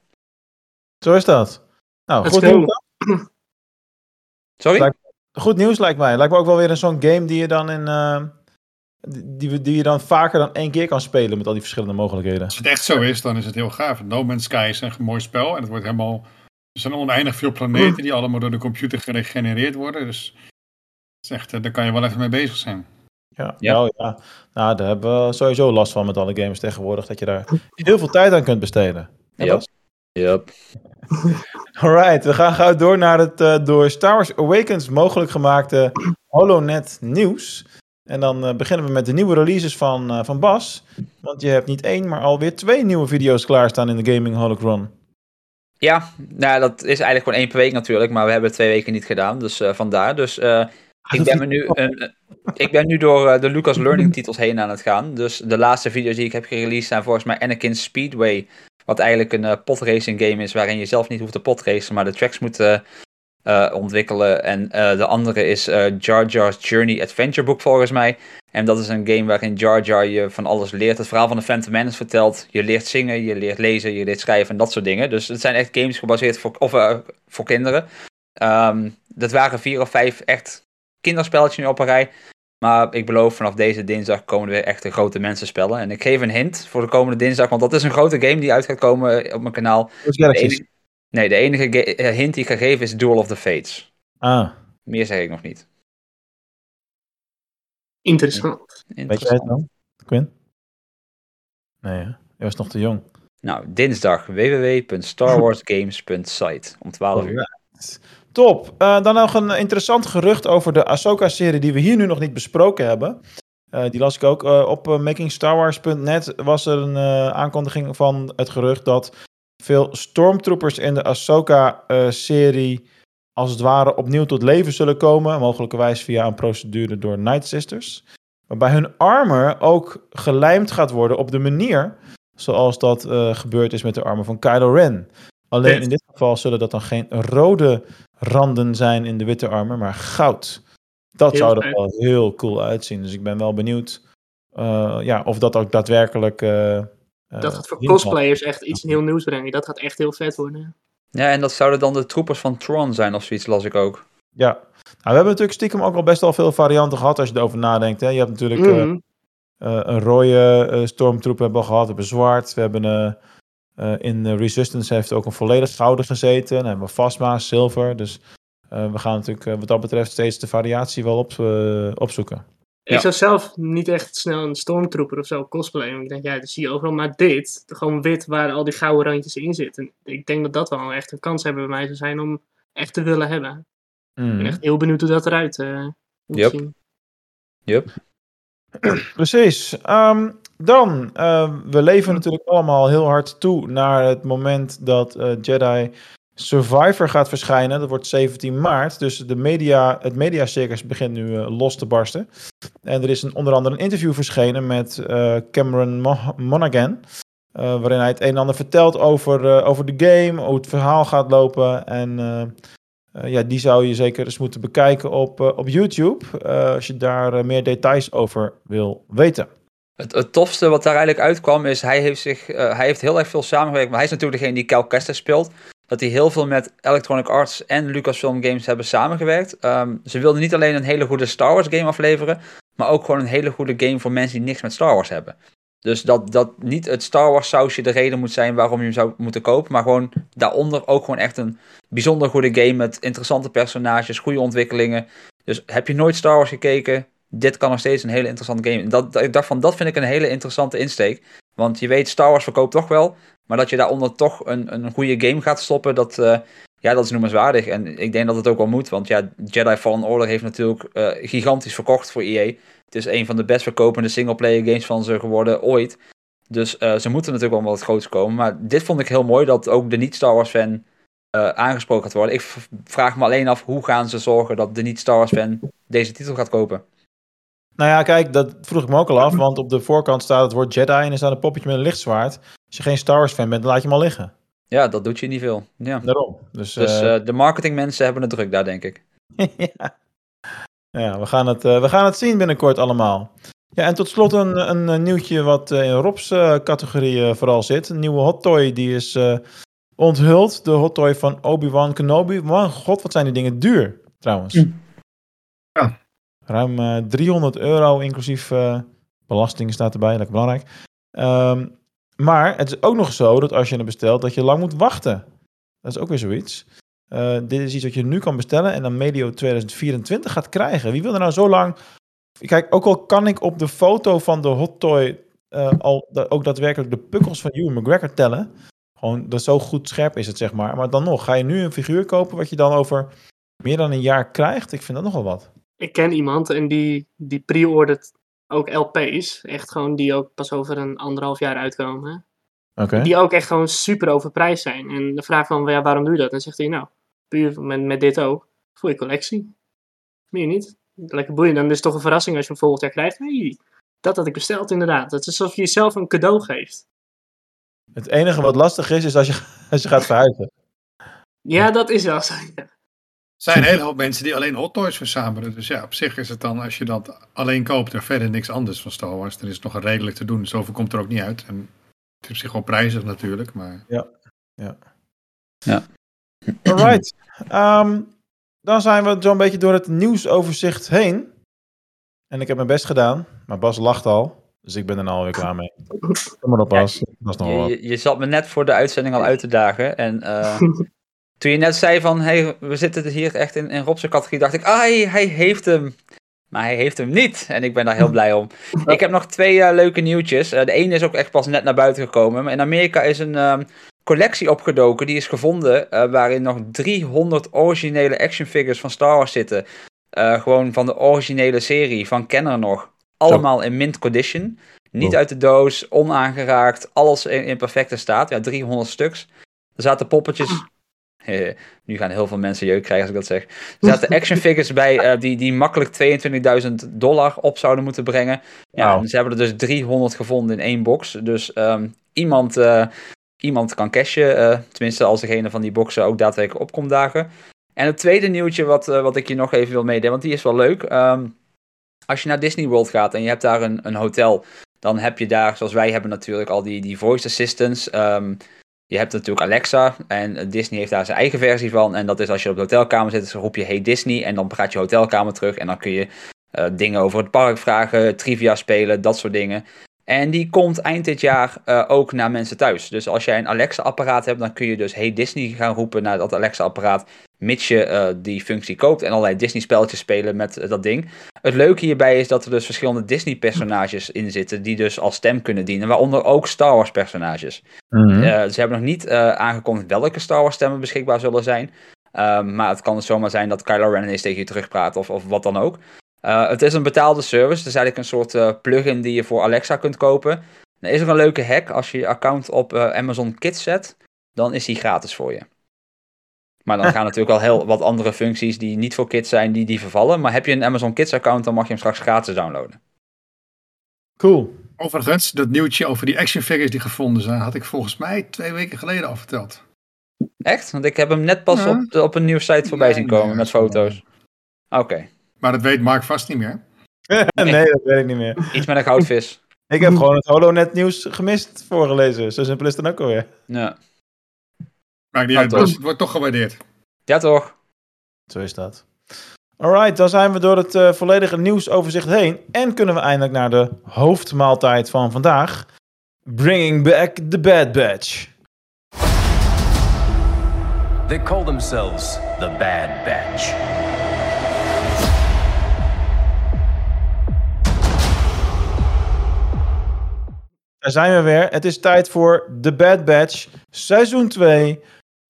Zo is dat. Nou, goed. Sorry? Lijkt, goed nieuws lijkt mij. Lijkt me ook wel weer een zo'n game die je dan in... Uh, die, die je dan vaker dan één keer kan spelen met al die verschillende mogelijkheden. Als het echt zo is, dan is het heel gaaf. No Man's Sky is een mooi spel en het wordt helemaal... Er zijn oneindig veel planeten die allemaal door de computer gegenereerd worden. Dus is echt, daar kan je wel even mee bezig zijn. Ja, ja. Nou, ja. nou, daar hebben we sowieso last van met alle games tegenwoordig. Dat je daar heel veel tijd aan kunt besteden. Ja. Yep. Alright, we gaan gauw door naar het uh, door Star Wars Awakens mogelijk gemaakte HoloNet nieuws. En dan uh, beginnen we met de nieuwe releases van, uh, van Bas. Want je hebt niet één, maar alweer twee nieuwe video's klaarstaan in de Gaming Holocron. Ja, nou, dat is eigenlijk gewoon één per week natuurlijk, maar we hebben twee weken niet gedaan, dus uh, vandaar. Dus uh, ik, ben me nu, een, ik ben nu door uh, de Lucas Learning titels heen aan het gaan. Dus de laatste video's die ik heb gereleased zijn volgens mij Anakin Speedway, wat eigenlijk een uh, podracing game is waarin je zelf niet hoeft te potracen, maar de tracks moet uh, ontwikkelen. En de andere is Jar Jar's Journey Adventure Book volgens mij. En dat is een game waarin Jar Jar je van alles leert. Het verhaal van de Phantom Menace vertelt. Je leert zingen, je leert lezen, je leert schrijven en dat soort dingen. Dus het zijn echt games gebaseerd voor, of, voor kinderen. Um, dat waren vier of vijf echt kinderspelletjes nu op een rij. Maar ik beloof vanaf deze dinsdag komen er weer echt de grote mensenspellen. En ik geef een hint voor de komende dinsdag. Want dat is een grote game die uit gaat komen op mijn kanaal. De enige, nee, de enige hint die ik ga geven is Duel of the Fates. Ah. Meer zeg ik nog niet. Interessant. Weet jij het dan, Quinn? Nee, je was nog te jong. Nou, dinsdag www.starwarsgames.site om 12 uur. Top. Uh, dan nog een interessant gerucht over de Ahsoka-serie die we hier nu nog niet besproken hebben. Uh, die las ik ook. Uh, op makingstarwars.net was er een aankondiging van het gerucht dat veel stormtroopers in de Ahsoka-serie als het ware opnieuw tot leven zullen komen. Mogelijkerwijs via een procedure door Night Sisters. Waarbij hun armor ook gelijmd gaat worden op de manier zoals dat gebeurd is met de armor van Kylo Ren. Alleen in dit geval zullen dat dan geen rode randen zijn in de witte armor, maar goud. Dat heel zou er wel heel cool uitzien. Dus ik ben wel benieuwd uh, ja, of dat ook daadwerkelijk... Uh, dat gaat voor cosplayers echt iets heel nieuws brengen. Dat gaat echt heel vet worden. Ja, en dat zouden dan de troepers van Tron zijn of zoiets, las ik ook. Ja, nou, we hebben natuurlijk stiekem ook al best wel veel varianten gehad als je erover nadenkt. Hè. Je hebt natuurlijk mm -hmm. uh, uh, een rode uh, stormtroep hebben we gehad, we hebben zwart. We hebben in Resistance heeft ook een volledig gouden gezeten. Dan hebben we Phasma, zilver. Dus we gaan natuurlijk wat dat betreft steeds de variatie wel op, opzoeken. Ik zou zelf niet echt snel een stormtrooper of zo cosplayen. Ik denk, ja, dat zie je overal. Maar dit, gewoon wit waar al die gouden randjes in zitten. Ik denk dat dat wel echt een kans hebben bij mij zou zijn om echt te willen hebben. Mm. Ik ben echt heel benieuwd hoe dat eruit uh, moet yep. zien. Yep. Precies. Um, dan, uh, we leven natuurlijk allemaal heel hard toe naar het moment dat uh, Jedi Survivor gaat verschijnen. Dat wordt 17 maart. Dus de media, het mediacircus begint nu uh, los te barsten. En er is een, onder andere een interview verschenen met uh, Cameron Mo Monaghan. Waarin hij het een en ander vertelt over, over de game, hoe het verhaal gaat lopen. En ja, die zou je zeker eens moeten bekijken op, op YouTube. als je daar meer details over wil weten. Het, het, tofste wat daar eigenlijk uitkwam is, hij heeft, zich, hij heeft heel erg veel samengewerkt. Maar hij is natuurlijk degene die Cal speelt. dat die heel veel met Electronic Arts en Lucasfilm Games hebben samengewerkt. Ehm, ze wilden niet alleen een hele goede Star Wars game afleveren, maar ook gewoon een hele goede game voor mensen die niks met Star Wars hebben. Dus dat, dat niet het Star Wars sausje de reden moet zijn waarom je hem zou moeten kopen, maar gewoon daaronder ook gewoon echt een bijzonder goede game met interessante personages, goede ontwikkelingen. Dus heb je nooit Star Wars gekeken, dit kan nog steeds een hele interessante game. Dat, ik dacht van, dat vind ik een hele interessante insteek. Want je weet, Star Wars verkoopt toch wel. Maar dat je daaronder toch een, een goede game gaat stoppen, dat, uh, ja, dat is noemenswaardig. En ik denk dat het ook wel moet. Want ja, Jedi Fallen Order heeft natuurlijk uh, gigantisch verkocht voor EA. Het is een van de best verkopende singleplayer games van ze geworden ooit. Dus uh, ze moeten natuurlijk wel wat groots komen. Maar dit vond ik heel mooi, dat ook de niet-Star Wars fan aangesproken gaat worden. Ik vraag me alleen af, hoe gaan ze zorgen dat de niet-Star Wars fan deze titel gaat kopen? Nou ja, kijk, dat vroeg ik me ook al af, want op de voorkant staat het woord Jedi en er staat een poppetje met een lichtzwaard. Als je geen Star Wars fan bent, dan laat je hem al liggen. Ja, dat doet je niet veel. Ja. Daarom. Dus, dus uh, de marketingmensen hebben het druk daar, denk ik. ja, ja we, gaan het, uh, we gaan het zien binnenkort allemaal. Ja, en tot slot een, een, een nieuwtje wat in Rob's uh, categorie vooral zit. Een nieuwe hot toy die is onthuld. De hot toy van Obi-Wan Kenobi. Man, god, wat zijn die dingen duur, trouwens. Ja. Ruim uh, 300 euro, inclusief uh, belasting staat erbij, lekker belangrijk. Um, maar het is ook nog zo dat als je het bestelt, dat je lang moet wachten. Dat is ook weer zoiets. Uh, dit is iets wat je nu kan bestellen en dan medio 2024 gaat krijgen. Wie wil er nou zo lang... Kijk, ook al kan ik op de foto van de hot toy al ook daadwerkelijk de pukkels van Ewan McGregor tellen. Gewoon, dat zo goed scherp is het, zeg maar. Maar dan nog, ga je nu een figuur kopen wat je dan over meer dan een jaar krijgt? Ik vind dat nogal wat ik ken iemand en die, die pre-ordert ook LP's. Echt gewoon die ook pas over een anderhalf jaar uitkomen. Okay. Die ook echt gewoon super overprijsd zijn. En de vraag van, ja, waarom doe je dat? Dan zegt hij, nou, puur met, met dit ook. Voor je collectie. Meer niet. Lekker boeiend. Dan is het toch een verrassing als je hem volgend jaar krijgt. Nee, dat had ik besteld inderdaad. Het is alsof je jezelf een cadeau geeft. Het enige wat lastig is, is als je, als je gaat verhuizen. Ja, dat is wel zo. Ja. Er zijn een hele hoop mensen die alleen hot toys verzamelen. Dus ja, op zich is het dan, als je dat alleen koopt en verder niks anders van Star Wars, dan is het nog redelijk te doen. Zoveel komt er ook niet uit. En het is op zich gewoon prijzig natuurlijk, maar... Ja, ja. Ja. Alright. Um, dan zijn we zo'n beetje door het nieuwsoverzicht heen. En ik heb mijn best gedaan, maar Bas lacht al. Dus ik ben er nou alweer klaar mee. Kom maar op, Bas. Ja, je, wat. je, je zat me net voor de uitzending al uit te dagen. En uh, toen je net zei van, hey, we zitten hier echt in, in Rob's categorie, dacht ik, ah, hij, hij heeft hem. Maar hij heeft hem niet. En ik ben daar heel blij om. Ik heb nog twee uh, leuke nieuwtjes. Uh, de ene is ook echt pas net naar buiten gekomen. Maar in Amerika is een um, collectie opgedoken. Die is gevonden. Uh, waarin nog 300 originele action figures van Star Wars zitten. gewoon van de originele serie. Van Kenner nog. Allemaal in mint condition. Niet Oh. uit de doos. Onaangeraakt. Alles in, in perfecte staat. Ja, 300 stuks. Er zaten poppetjes. nu gaan heel veel mensen jeuk krijgen als ik dat zeg. Er zaten action figures bij uh, die, die makkelijk 22.000 dollar op zouden moeten brengen. Ja, Wow. ze hebben er dus 300 gevonden in één box. Dus um, iemand, uh, iemand kan cashen. Tenminste, als degene van die boxen ook daadwerkelijk opkomt dagen. En het tweede nieuwtje wat, wat ik je nog even wil meedelen, want die is wel leuk. Um, als je naar Disney World gaat en je hebt daar een, een hotel, dan heb je daar, zoals wij hebben natuurlijk, al die, die voice assistants. Um, je hebt natuurlijk Alexa en Disney heeft daar zijn eigen versie van. En dat is als je op de hotelkamer zit, dan roep je Hey Disney en dan praat je hotelkamer terug. En dan kun je uh, dingen over het park vragen, trivia spelen, dat soort dingen. En die komt eind dit jaar uh, ook naar mensen thuis. Dus als jij een Alexa-apparaat hebt, dan kun je dus Hey Disney gaan roepen naar dat Alexa-apparaat. Mits je uh, die functie koopt en allerlei Disney-spelletjes spelen met uh, dat ding. Het leuke hierbij is dat er dus verschillende Disney-personages in zitten. die dus als stem kunnen dienen. Waaronder ook Star Wars-personages. Mm -hmm. ze hebben nog niet aangekondigd welke Star Wars-stemmen beschikbaar zullen zijn. maar het kan dus zomaar zijn dat Kylo Ren eens tegen je terugpraat of, of wat dan ook. Het is een betaalde service. Het is eigenlijk een soort plugin die je voor Alexa kunt kopen. Er is ook een leuke hack. Als je je account op Amazon Kids zet, dan is die gratis voor je. Maar dan gaan natuurlijk al heel wat andere functies die niet voor kids zijn, die, die vervallen. Maar heb je een Amazon Kids account, dan mag je hem straks gratis downloaden. Cool. Overigens, dat nieuwtje over die action figures die gevonden zijn, had ik volgens mij twee weken geleden al verteld. Echt? Want ik heb hem net pas ja. op, de, op een nieuwsite voorbij nee, zien komen nee, met foto's. Oké. Okay. Maar dat weet Mark vast niet meer. nee, dat weet ik niet meer. Iets met een goudvis. ik heb gewoon het HoloNet nieuws gemist voorgelezen. Zo simpel is het dan ook alweer. Ja. Maakt niet Ja, uit, het wordt toch gewaardeerd. Ja, toch? Zo is dat. Alright, dan zijn we door het eh, volledige nieuwsoverzicht heen. En kunnen we eindelijk naar de hoofdmaaltijd van vandaag. Bringing back the Bad Batch. They call themselves the Bad Batch. Daar zijn we weer. Het is tijd voor The Bad Batch, seizoen 2,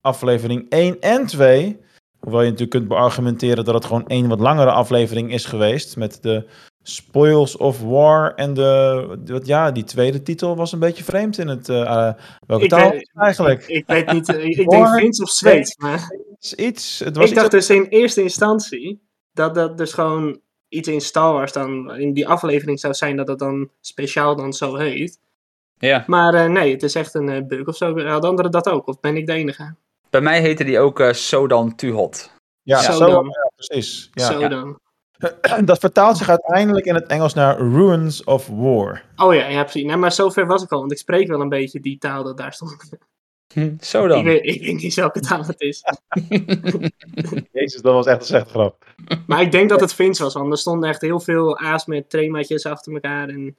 aflevering 1 en 2. Hoewel je natuurlijk kunt beargumenteren dat het gewoon één wat langere aflevering is geweest. Met de Spoils of War en de, ja, die tweede titel was een beetje vreemd in het, eh, eh, welke Ik taal weet- eigenlijk? Ik weet niet, eh, ik, ik denk. Fins of Zweeds. Maar Het is iets, het was ik iets dacht dus in eerste instantie dat dat dus gewoon iets in Star Wars dan in die aflevering zou zijn dat het dan speciaal dan zo heet. Ja. Maar eh, nee, het is echt een eh, bug of zo. Hadden anderen dat ook? Of ben ik de enige? Bij mij heette die ook eh Sodan Tuhot. Ja, Zo zo, dan. ja, precies. Ja. zo dan. Dat vertaalt zich uiteindelijk in het Engels naar Ruins of War. Oh ja, ja precies. Nee, maar zover was ik al, want ik spreek wel een beetje die taal dat daar stond. Hm, Sodan. Ik weet, ik weet niet welke taal het is. Jezus, dat was echt een slechte grap. Maar ik denk dat het Fins was, want er stonden echt heel veel A's met tremaatjes achter elkaar en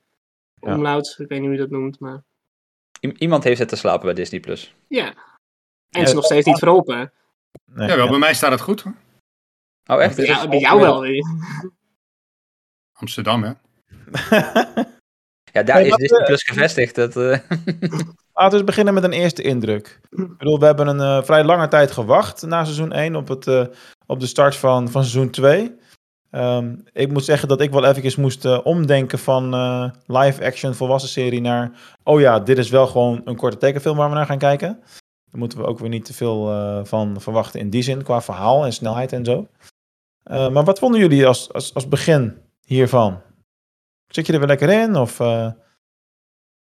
Ja. omlauts. Ik weet niet hoe je dat noemt, maar I- iemand heeft zitten slapen bij Disney+. Plus. ja. En is nog steeds niet verholpen. Nee, Jawel, ja. bij mij staat het goed. hoor. Oh, echt? Bij jou, bij jou wel weer. Amsterdam, hè? Ja, daar Nee, is Disney eh, Plus gevestigd. Dat, eh, Laten we eens beginnen met een eerste indruk. Ik bedoel, we hebben een eh, vrij lange tijd gewacht na seizoen 1 op, het, eh, op de start van, van seizoen 2. Ehm, ik moet zeggen dat ik wel eventjes moest omdenken van eh, live-action volwassen serie naar... Oh ja, dit is wel gewoon een korte tekenfilm waar we naar gaan kijken. Daar moeten we ook weer niet te veel eh, van verwachten in die zin, qua verhaal en snelheid en zo. Eh, maar wat vonden jullie als, als, als begin hiervan? Zit je er weer lekker in? Of eh,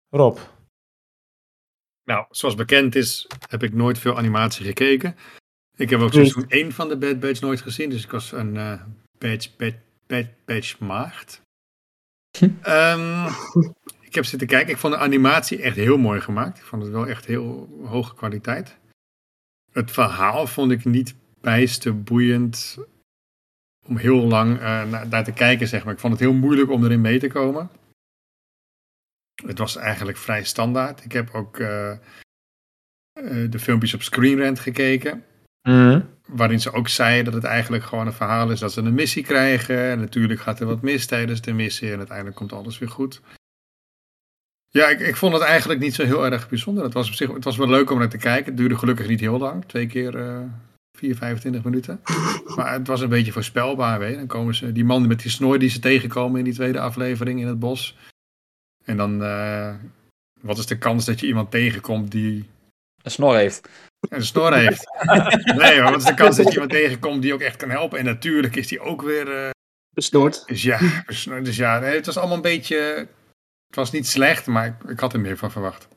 Rob? Nou, zoals bekend is, heb ik nooit veel animatie gekeken. Ik heb ook seizoen 1 van de Bad Batch nooit gezien, dus ik was een eh Batch, Bad, Bad Batch maagd. Ehm, ik heb zitten kijken, ik vond de animatie echt heel mooi gemaakt. Ik vond het wel echt heel hoge kwaliteit. Het verhaal vond ik niet bijster boeiend om heel lang eh, naar, te kijken, zeg maar. Ik vond het heel moeilijk om erin mee te komen. Het was eigenlijk vrij standaard. Ik heb ook eh, eh, de filmpjes op Screen Rant gekeken. Waarin ze ook zei dat het eigenlijk gewoon een verhaal is dat ze een missie krijgen. En natuurlijk gaat er wat mis tijdens de missie. En uiteindelijk komt alles weer goed. Ja, ik, ik vond het eigenlijk niet zo heel erg bijzonder. Het was, op zich, het was wel leuk om naar te kijken. Het duurde gelukkig niet heel lang. Twee keer eh 4, 25 minuten. Maar het was een beetje voorspelbaar. Weet je. Dan komen ze, die man met die snor die ze tegenkomen in die tweede aflevering in het bos. En dan, eh, wat is de kans dat je iemand tegenkomt die een snor heeft. een snor heeft? nee, maar wat is de kans dat je iemand tegenkomt die ook echt kan helpen? En natuurlijk is die ook weer... eh, Besnoord. dus ja, dus ja nee, het was allemaal een beetje... Het was niet slecht, maar ik, ik had er meer van verwacht.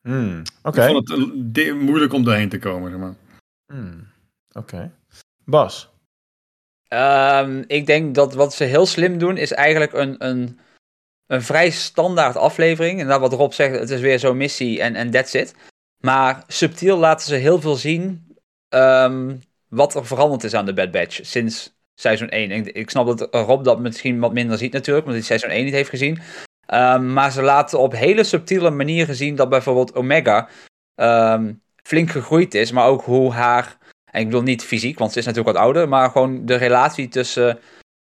Hmm, Oké. Ik vond het eh, moeilijk om doorheen te komen. Zeg maar. Hmm, Oké. Bas. Ehm, ik denk dat wat ze heel slim doen, is eigenlijk een, een, een vrij standaard aflevering. En dat wat Rob zegt, het is weer zo'n missie en, en that's it. Maar subtiel laten ze heel veel zien ehm, wat er veranderd is aan de Bad Batch sinds seizoen 1. Ik, ik snap dat Rob dat misschien wat minder ziet natuurlijk, omdat hij seizoen 1 niet heeft gezien. Ehm, maar ze laten op hele subtiele manieren zien dat bijvoorbeeld Omega ehm, flink gegroeid is, maar ook hoe haar en ik bedoel niet fysiek, want ze is natuurlijk wat ouder, maar gewoon de relatie tussen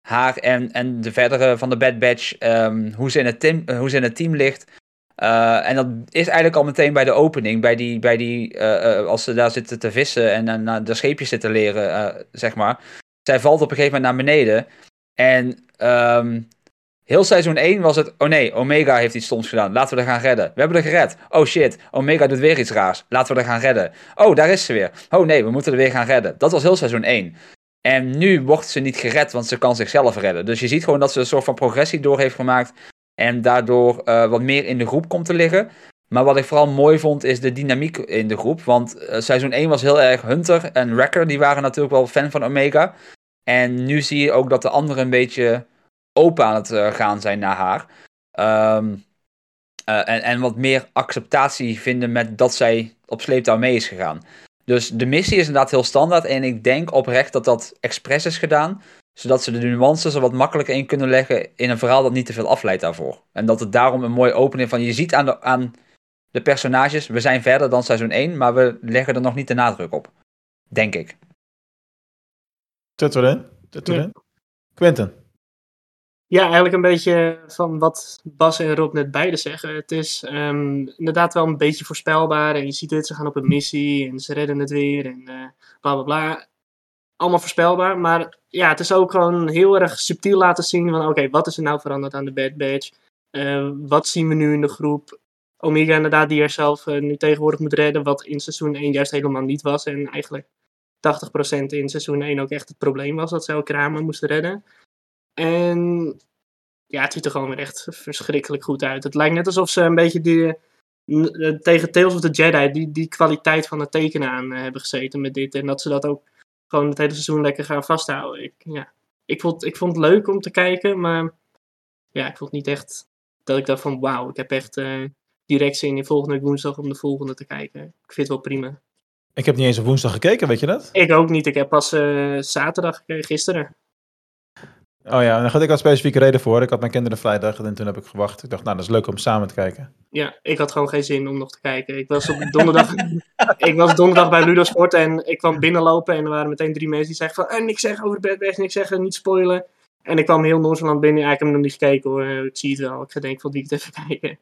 haar en, en de verdere van de Bad Batch, ehm, hoe, ze in het team, hoe ze in het team ligt. Eh, en dat is eigenlijk al meteen bij de opening, bij die, bij die eh, eh, als ze daar zitten te vissen en, naar de scheepjes zitten leren, zeg maar. Zij valt op een gegeven moment naar beneden. En heel seizoen 1 was het, oh nee, Omega heeft iets stoms gedaan, laten we er gaan redden. We hebben er gered. Oh shit, Omega doet weer iets raars, laten we er gaan redden. Oh, daar is ze weer. Oh nee, we moeten er weer gaan redden. Dat was heel seizoen 1. En nu wordt ze niet gered, want ze kan zichzelf redden. Dus je ziet gewoon dat ze een soort van progressie door heeft gemaakt. En daardoor eh, wat meer in de groep komt te liggen. Maar wat ik vooral mooi vond, is de dynamiek in de groep. Want eh, seizoen 1 was heel erg Hunter en Wrecker. Die waren natuurlijk wel fan van Omega. En nu zie je ook dat de anderen een beetje open aan het eh, gaan zijn naar haar. Ehm, eh, en, en wat meer acceptatie vinden met dat zij op sleeptouw mee is gegaan. Dus de missie is inderdaad heel standaard. En ik denk oprecht dat dat expres is gedaan. Zodat ze de nuances er wat makkelijker in kunnen leggen in een verhaal dat niet te veel afleidt daarvoor. En dat het daarom een mooie opening van. Je ziet aan de, aan de personages, we zijn verder dan seizoen 1, maar we leggen er nog niet de nadruk op. Denk ik. Zet erin. Quentin. Ja, eigenlijk een beetje van wat Bas en Rob net beide zeggen. Het is ehm, inderdaad wel een beetje voorspelbaar. En je ziet het, ze gaan op een missie en ze redden het weer en uh, bla bla bla. Allemaal voorspelbaar. Maar ja, het is ook gewoon heel erg subtiel laten zien van oké, wat is er nou veranderd aan de Bad Badge? Uh, wat zien we nu in de groep? Omega inderdaad, die er zelf uh, nu tegenwoordig moet redden, wat in seizoen 1 juist helemaal niet was. En eigenlijk 80% in seizoen 1 ook echt het probleem was dat ze elke ramen moesten redden. En ja, het ziet er gewoon weer echt verschrikkelijk goed uit. Het lijkt net alsof ze een beetje die, tegen Tales of the Jedi die, die kwaliteit van het tekenen aan uh, hebben gezeten met dit. En dat ze dat ook gewoon het hele seizoen lekker gaan vasthouden. Ik, ja, ik, vond, ik vond het leuk om te kijken, maar ja, ik vond niet echt dat ik dacht van wauw, ik heb echt uh, direct zin in volgende woensdag om de volgende te kijken. Ik vind het wel prima. Ik heb niet eens op woensdag gekeken, weet je dat? Ik ook niet. Ik heb pas uh, zaterdag gekeken, gisteren. Oh ja, daar had ik al specifieke reden voor. Ik had mijn kinderen vrijdag en toen heb ik gewacht. Ik dacht, nou, dat is leuk om samen te kijken. Ja, ik had gewoon geen zin om nog te kijken. Ik was op donderdag, ik was donderdag bij Ludo Sport en ik kwam binnenlopen en er waren meteen drie mensen die zeggen van, eh, niks zeggen over Bad Batch, niks zeggen, niet spoilen. En ik kwam heel nonchalant binnen. Ik heb hem nog niet gekeken hoor. Ik zie het wel. Ik ga denk van, die het even kijken.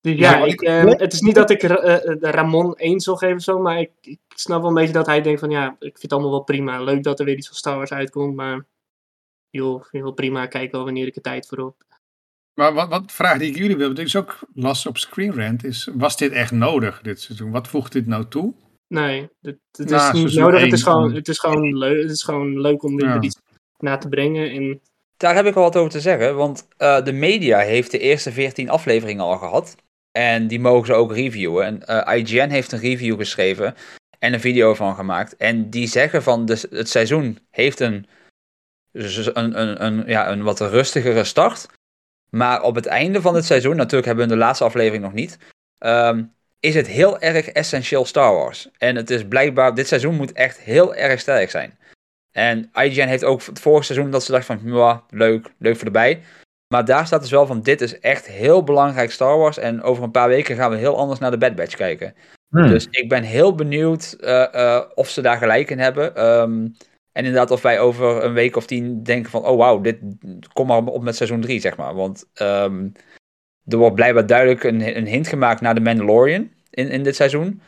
Dus ja, ik, eh, het is niet dat ik uh, Ramon 1 zal geven zo, maar ik, ik, snap wel een beetje dat hij denkt van ja, ik vind het allemaal wel prima. Leuk dat er weer iets van Star Wars uitkomt, maar joh, wel prima, kijk wel wanneer ik er tijd voor heb. Maar wat, wat vraag die ik jullie wil, dat is ook las op Screen Rant, is was dit echt nodig dit seizoen? Wat voegt dit nou toe? Nee, het, het is niet nodig, het is, gewoon, het, is gewoon leuk, het is gewoon leuk om ja. iets na te brengen en... Daar heb ik wel wat over te zeggen, want uh, de media heeft de eerste 14 afleveringen al gehad. En die mogen ze ook reviewen. En uh, IGN heeft een review geschreven en een video van gemaakt. En die zeggen van de, het seizoen heeft een, een, een, een, ja, een wat rustigere start. Maar op het einde van het seizoen, natuurlijk hebben we in de laatste aflevering nog niet, um, is het heel erg essentieel Star Wars. En het is blijkbaar, dit seizoen moet echt heel erg sterk zijn. En IGN heeft ook het vorige seizoen dat ze dachten van, leuk, leuk voor erbij. Maar daar staat dus wel van, dit is echt heel belangrijk Star Wars. En over een paar weken gaan we heel anders naar de Bad Batch kijken. Hmm. Dus ik ben heel benieuwd uh, uh, of ze daar gelijk in hebben. Um, en inderdaad of wij over een week of tien denken van, oh wauw, dit kom maar op met seizoen 3, zeg maar. Want um, er wordt blijkbaar duidelijk een, een hint gemaakt naar de Mandalorian in, in dit seizoen.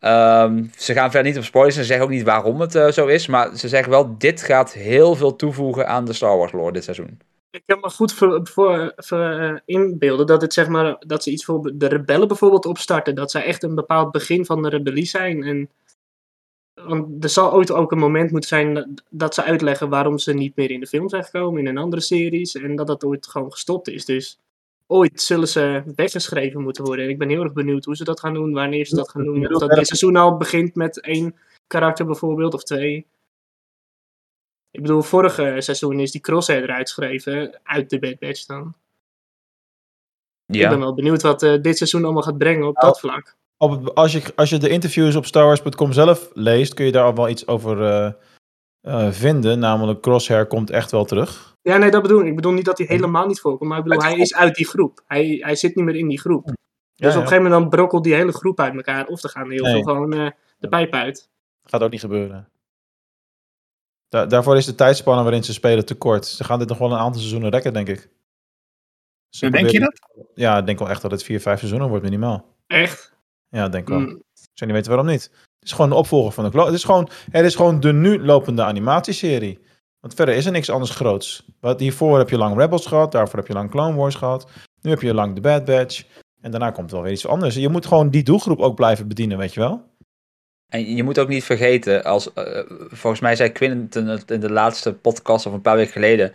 Um, ze gaan verder niet op spoilers. Ze zeggen ook niet waarom het uh, zo is. Maar ze zeggen wel, dit gaat heel veel toevoegen aan de Star Wars lore dit seizoen. Ik kan me goed voor, voor, voor uh, inbeelden dat, het, zeg maar, dat ze iets voor de rebellen bijvoorbeeld opstarten. Dat zij echt een bepaald begin van de rebellie zijn. En, want er zal ooit ook een moment moeten zijn dat ze uitleggen waarom ze niet meer in de film zijn gekomen. In een andere series. En dat dat ooit gewoon gestopt is. Dus ooit zullen ze weggeschreven moeten worden. En ik ben heel erg benieuwd hoe ze dat gaan doen, wanneer ze dat gaan doen. Of dat dit seizoen al begint met één karakter bijvoorbeeld, of twee. Ik bedoel, vorige seizoen is die Crosshair eruit geschreven, uit de Bad Batch dan. Ja. Ik ben wel benieuwd wat uh, dit seizoen allemaal gaat brengen op nou, dat vlak. Op, als, je, als je de interviews op StarWars.com zelf leest, kun je daar al wel iets over uh, uh, vinden. Namelijk, Crosshair komt echt wel terug. Ja, nee, dat bedoel ik. Ik bedoel niet dat hij helemaal niet voorkomt, maar ik bedoel, hij is uit die groep. Hij, hij zit niet meer in die groep. Dus ja, op een gegeven moment dan brokkelt die hele groep uit elkaar. Of er gaan heel nee. veel gewoon uh, de pijp uit. Gaat ook niet gebeuren. Da daarvoor is de tijdspanne waarin ze spelen te kort. Ze gaan dit nog wel een aantal seizoenen rekken, denk ik. Ze denk je dat? Ja, ik denk wel echt dat het vier, vijf seizoenen wordt minimaal. Echt? Ja, denk wel. Mm. Ik zou niet weten waarom niet. Het is gewoon de opvolger van de Het is gewoon, het is gewoon de nu lopende animatieserie. Want verder is er niks anders groots. Wat hiervoor heb je lang Rebels gehad, daarvoor heb je lang Clone Wars gehad. Nu heb je lang The Bad Batch. En daarna komt wel weer iets anders. Je moet gewoon die doelgroep ook blijven bedienen, weet je wel? En je moet ook niet vergeten, als, uh, volgens mij zei Quinten het in de laatste podcast of een paar weken geleden.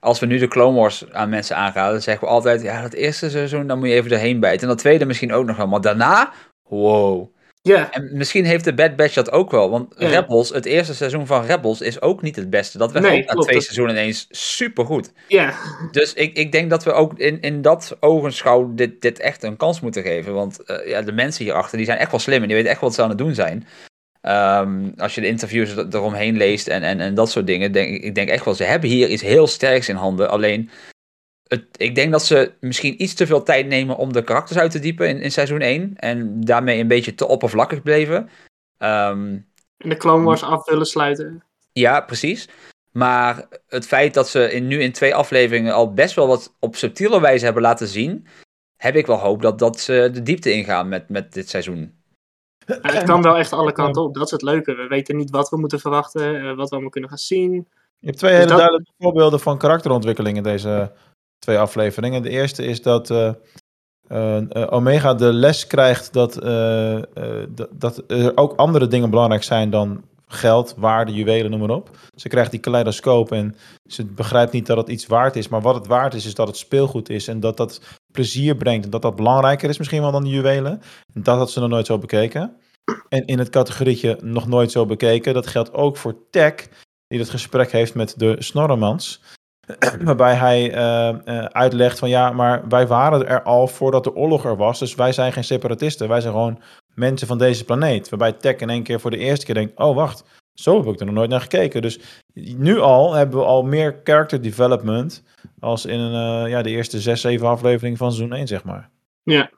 Als we nu de Clone Wars aan mensen aanraden, dan zeggen we altijd, ja, dat eerste seizoen, dan moet je even erheen bijten. En dat tweede misschien ook nog wel, maar daarna, wow. Ja. En misschien heeft de Bad Batch dat ook wel. Want Ja. Rebels, het eerste seizoen van Rebels is ook niet het beste. Dat werd Nee, ook na twee dat- seizoenen ineens supergoed. Ja. Dus ik, ik denk dat we ook in, in dat ogenschouw dit, dit echt een kans moeten geven. Want eh, ja, de mensen hierachter die zijn echt wel slim en die weten echt wat ze aan het doen zijn. Ehm, als je de interviews er- eromheen leest en, en, en dat soort dingen, denk ik denk echt wel, ze hebben hier iets heel sterks in handen. Alleen, het, ik denk dat ze misschien iets te veel tijd nemen om de karakters uit te diepen in, in seizoen 1. En daarmee een beetje te oppervlakkig bleven. Ehm, En de Clone Wars af willen sluiten. ja, precies. Maar het feit dat ze in, nu in twee afleveringen al best wel wat op subtiele wijze hebben laten zien, heb ik wel hoop dat, dat ze de diepte ingaan met, met dit seizoen. Ja, het kan wel echt alle kanten op. Dat is het leuke. We weten niet wat we moeten verwachten, eh, wat we allemaal kunnen gaan zien. Je hebt twee Dus hele dat- duidelijke voorbeelden van karakterontwikkeling in deze twee afleveringen. De eerste is dat eh, eh, Omega de les krijgt dat, dat, dat er ook andere dingen belangrijk zijn dan geld, waarde, juwelen, noem maar op. Ze krijgt die kaleidoscoop en ze begrijpt niet dat het iets waard is. Maar wat het waard is, is dat het speelgoed is en dat dat plezier brengt. En dat dat belangrijker is misschien wel dan de juwelen. En dat had ze nog nooit zo bekeken. En in het categorietje nog nooit zo bekeken. Dat geldt ook voor Tech, die het gesprek heeft met de Snorremans. Waarbij hij eh, eh, uitlegt van ja, maar wij waren er al voordat de oorlog er was. Dus wij zijn geen separatisten. Wij zijn gewoon mensen van deze planeet. Waarbij Tech in één keer voor de eerste keer denkt: oh wacht, zo heb ik er nog nooit naar gekeken. Dus nu al hebben we al meer character development. als in eh, ja, de eerste zes, zeven afleveringen van seizoen 1, zeg maar. Ja.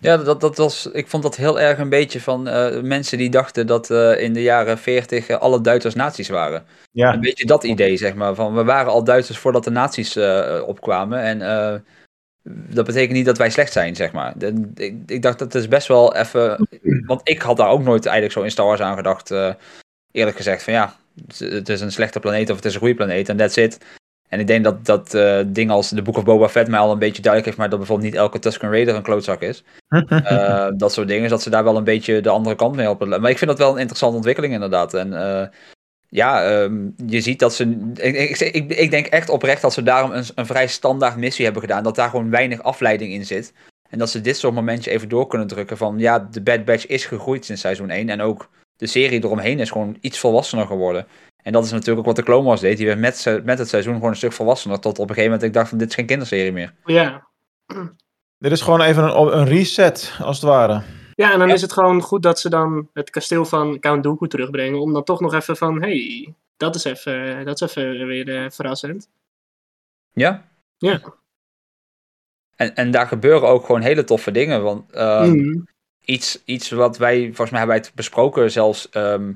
Ja, dat, dat was, ik vond dat heel erg een beetje van eh, mensen die dachten dat eh, in de jaren 40 alle Duitsers nazi's waren. Ja. Een beetje dat idee, zeg maar. Van we waren al Duitsers voordat de nazi's eh, opkwamen. En eh, dat betekent niet dat wij slecht zijn, zeg maar. De- ik, ik dacht dat is best wel even. Want ik had daar ook nooit eigenlijk zo in Star Wars aan gedacht. eh, eerlijk gezegd, van ja, het is- een slechte planeet of het is een goede planeet en that's it. En ik denk dat dat eh dingen als de Book of Boba Fett mij al een beetje duidelijk heeft, maar dat bijvoorbeeld niet elke Tusken Raider een klootzak is. Eh, dat soort dingen, dat ze daar wel een beetje de andere kant mee op. Maar ik vind dat wel een interessante ontwikkeling inderdaad. En eh, ja, ehm, je ziet dat ze. Ik, ik, ik, ik denk echt oprecht dat ze daarom een, een vrij standaard missie hebben gedaan. Dat daar gewoon weinig afleiding in zit. En dat ze dit soort momentje even door kunnen drukken. Van ja, de Bad Batch is gegroeid sinds seizoen 1. En ook de serie eromheen is gewoon iets volwassener geworden. En dat is natuurlijk ook wat de Clone Wars deed. Die werd met, met het seizoen gewoon een stuk volwassener. Tot op een gegeven moment ik dacht van dit is geen kinderserie meer. Ja. Dit is gewoon even een, een reset, als het ware. Ja, en dan is het gewoon goed dat ze dan het kasteel van Count Dooku terugbrengen. Om dan toch nog even van, hey, dat is even, dat is even weer eh, verrassend. Ja? Ja. En, en daar gebeuren ook gewoon hele toffe dingen. Want eh, Mhm. Iets, iets wat wij, volgens mij hebben wij het besproken zelfs ehm,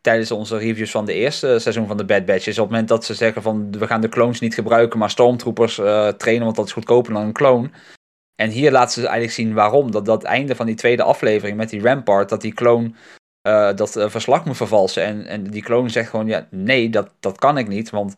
tijdens onze reviews van de eerste seizoen van de Bad Batch. Is op het moment dat ze zeggen van we gaan de clones niet gebruiken, maar stormtroopers eh, trainen, want dat is goedkoper dan een clone. En hier laten ze eigenlijk zien waarom. Dat dat einde van die tweede aflevering met die Rampart, dat die clone eh, dat eh, verslag moet vervalsen. En, en die clone zegt gewoon, ja, nee, dat, dat kan ik niet. Want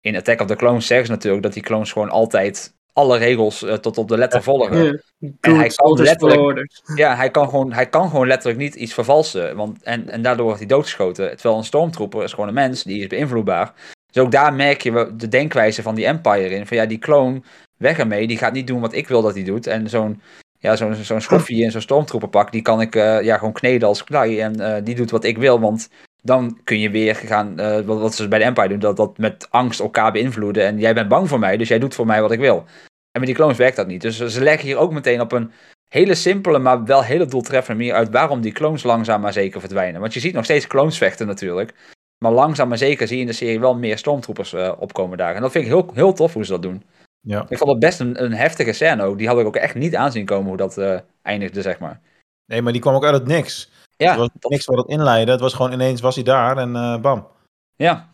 in Attack of the Clones zeggen ze natuurlijk dat die clones gewoon altijd alle regels eh, tot op de letter volgen. Ja. En hij kan letterlijk, ja, hij kan, gewoon, hij kan gewoon letterlijk niet iets vervalsen. Want, en, en daardoor wordt hij doodgeschoten. Terwijl een stormtrooper is gewoon een mens, die is beïnvloedbaar. Dus ook daar merk je de denkwijze van die Empire in. Van ja, die clone, weg ermee. Die gaat niet doen wat ik wil dat hij doet. En zo'n ja, zo'n zo'n schoffie in zo'n stormtrooperpak, die kan ik eh, ja, gewoon kneden als klei. En eh, die doet wat ik wil, want dan kun je weer gaan, eh, wat, wat ze bij de Empire doen, dat, dat met angst elkaar beïnvloeden. En jij bent bang voor mij, dus jij doet voor mij wat ik wil. En met die clones werkt dat niet. Dus ze leggen hier ook meteen op een hele simpele, maar wel hele doeltreffende manier uit waarom die clones langzaam maar zeker verdwijnen. Want je ziet nog steeds clones vechten natuurlijk. Maar langzaam maar zeker zie je in de serie wel meer stormtroopers eh, opkomen daar. En dat vind ik heel, heel tof hoe ze dat doen. Ja. Ik vond het best een, een heftige scène ook. Die had ik ook echt niet aanzien komen hoe dat eh, eindigde, zeg maar. Nee, maar die kwam ook uit het niks. Ja, er was niks wat het inleidde. Het was gewoon ineens was hij daar en eh, bam. Ja.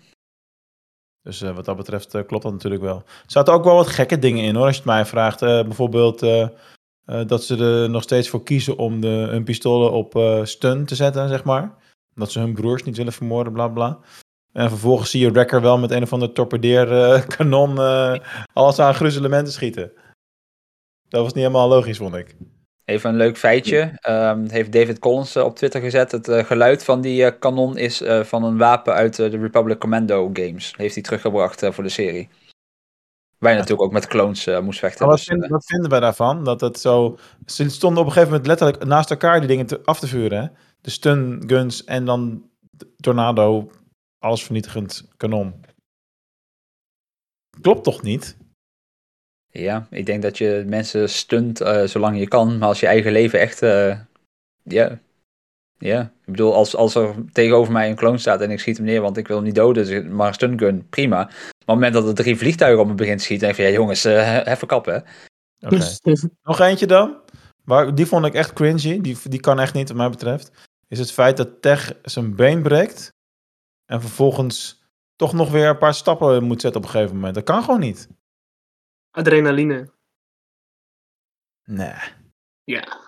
Dus eh, wat dat betreft eh, klopt dat natuurlijk wel. Er zaten ook wel wat gekke dingen in hoor, als je het mij vraagt. Bijvoorbeeld dat ze er nog steeds voor kiezen om de, hun pistolen op stun te zetten, zeg maar. Omdat ze hun broers niet willen vermoorden, bla bla. En vervolgens zie je Wrecker wel met een of ander torpedeerkanon alles aan gruzelementen schieten. Dat was niet helemaal logisch, vond ik. Even een leuk feitje. Ehm, heeft David Collins eh, op Twitter gezet. Het eh, geluid van die eh, kanon is van een wapen uit de Republic Commando games. Heeft hij teruggebracht voor de serie. Je natuurlijk ook met clones moest vechten. Maar wat, dus, vinden, wat vinden wij daarvan? Dat het zo... Ze stonden op een gegeven moment letterlijk naast elkaar die dingen te, af te vuren. Hè? De stun guns en dan tornado, alles vernietigend kanon. Klopt toch niet? Ja, ik denk dat je mensen stunt eh, zolang je kan, maar als je eigen leven echt. eh, Ja. Ja. Ik bedoel, als, als er tegenover mij een kloon staat en ik schiet hem neer, want ik wil hem niet doden, dus maar een prima. Maar op het moment dat er drie vliegtuigen op me begint te schieten, denk ik van ja, jongens, eh even kappen. hè. Oké. Nog eentje dan? Waar, die vond ik echt cringy. Die, die kan echt niet, wat mij betreft. Is het feit dat Tech zijn been breekt. En vervolgens toch nog weer een paar stappen moet zetten op een gegeven moment. Dat kan gewoon niet. Adrenaline. Nee. Ja.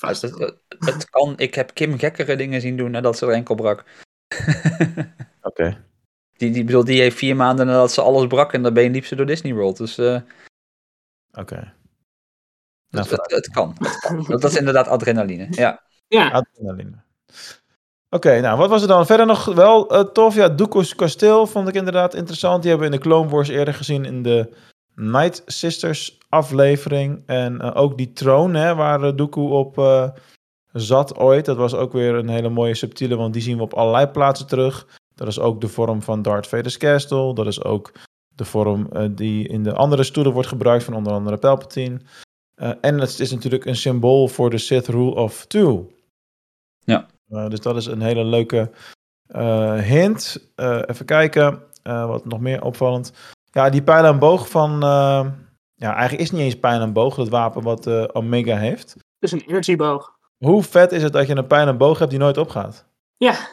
Het, het, het kan, ik heb Kim gekkere dingen zien doen nadat ze er enkel brak. Oké. Die, die, bedoel, die heeft vier maanden nadat ze alles brak en daarbij liep ze door Disney World. Dus eh, Oké. het, het, het kan. Het kan. Dat, dat is inderdaad adrenaline. Ja. Ja. Adrenaline. Oké, nou wat was er dan verder nog wel eh, tof? Ja, Dooku's kasteel vond ik inderdaad interessant. Die hebben we in de Clone Wars eerder gezien in de Night Sisters aflevering. En eh, ook die troon hè, waar uh, Dooku op zat ooit. Dat was ook weer een hele mooie subtiele, want die zien we op allerlei plaatsen terug. Dat is ook de vorm van Darth Vader's Castle. Dat is ook de vorm die in de andere stoelen wordt gebruikt van onder andere Palpatine. En het is natuurlijk een symbool voor de Sith Rule of Two. Ja. Uh, dus dat is een hele leuke uh, hint. Uh, even kijken, wat nog meer opvallend. Ja, die pijl en boog van... ja, eigenlijk is het niet eens pijl en boog, het wapen wat Omega heeft. Het is een energieboog. Hoe vet is het dat je een pijl en boog hebt die nooit opgaat? Ja,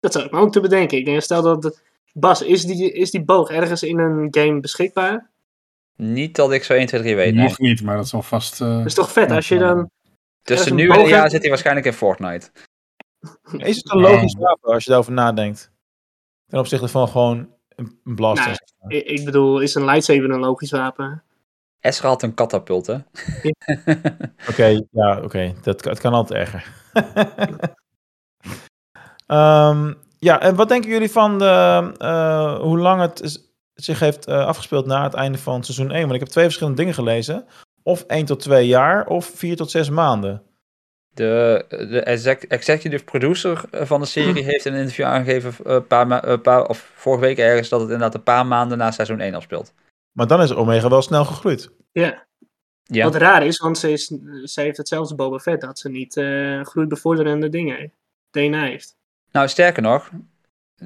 dat zou ik me ook te bedenken. Ik denk, stel dat... Bas, is die, is die boog ergens in een game beschikbaar? Niet dat ik zo 1, 2, 3 weet. Nog nee. niet, maar dat zal vast... dat is toch vet als je dan... Tussen nu en een jaar zit hij waarschijnlijk in Fortnite. Is het een logisch wapen als je daarover nadenkt? Ten opzichte van gewoon een blaster. Nou, ik, ik bedoel, is een lightsaber een logisch wapen? Ezra had een katapult, hè? Oké, okay, ja, oké. Okay. Dat het kan altijd erger. um, ja, en wat denken jullie van de, uh, hoe lang het zich heeft uh, afgespeeld na het einde van seizoen 1? Want ik heb twee verschillende dingen gelezen. Of 1 tot 2 jaar, of 4 tot 6 maanden. De, de executive producer van de serie heeft in een interview aangegeven, een paar, een paar, of vorige week ergens, dat het inderdaad een paar maanden na seizoen 1 afspeelt. Maar dan is Omega wel snel gegroeid. Ja. ja. Wat raar is, want ze, is, ze heeft hetzelfde Boba Fett, dat ze niet uh, groeibevorderende dingen DNA heeft. Nou, sterker nog,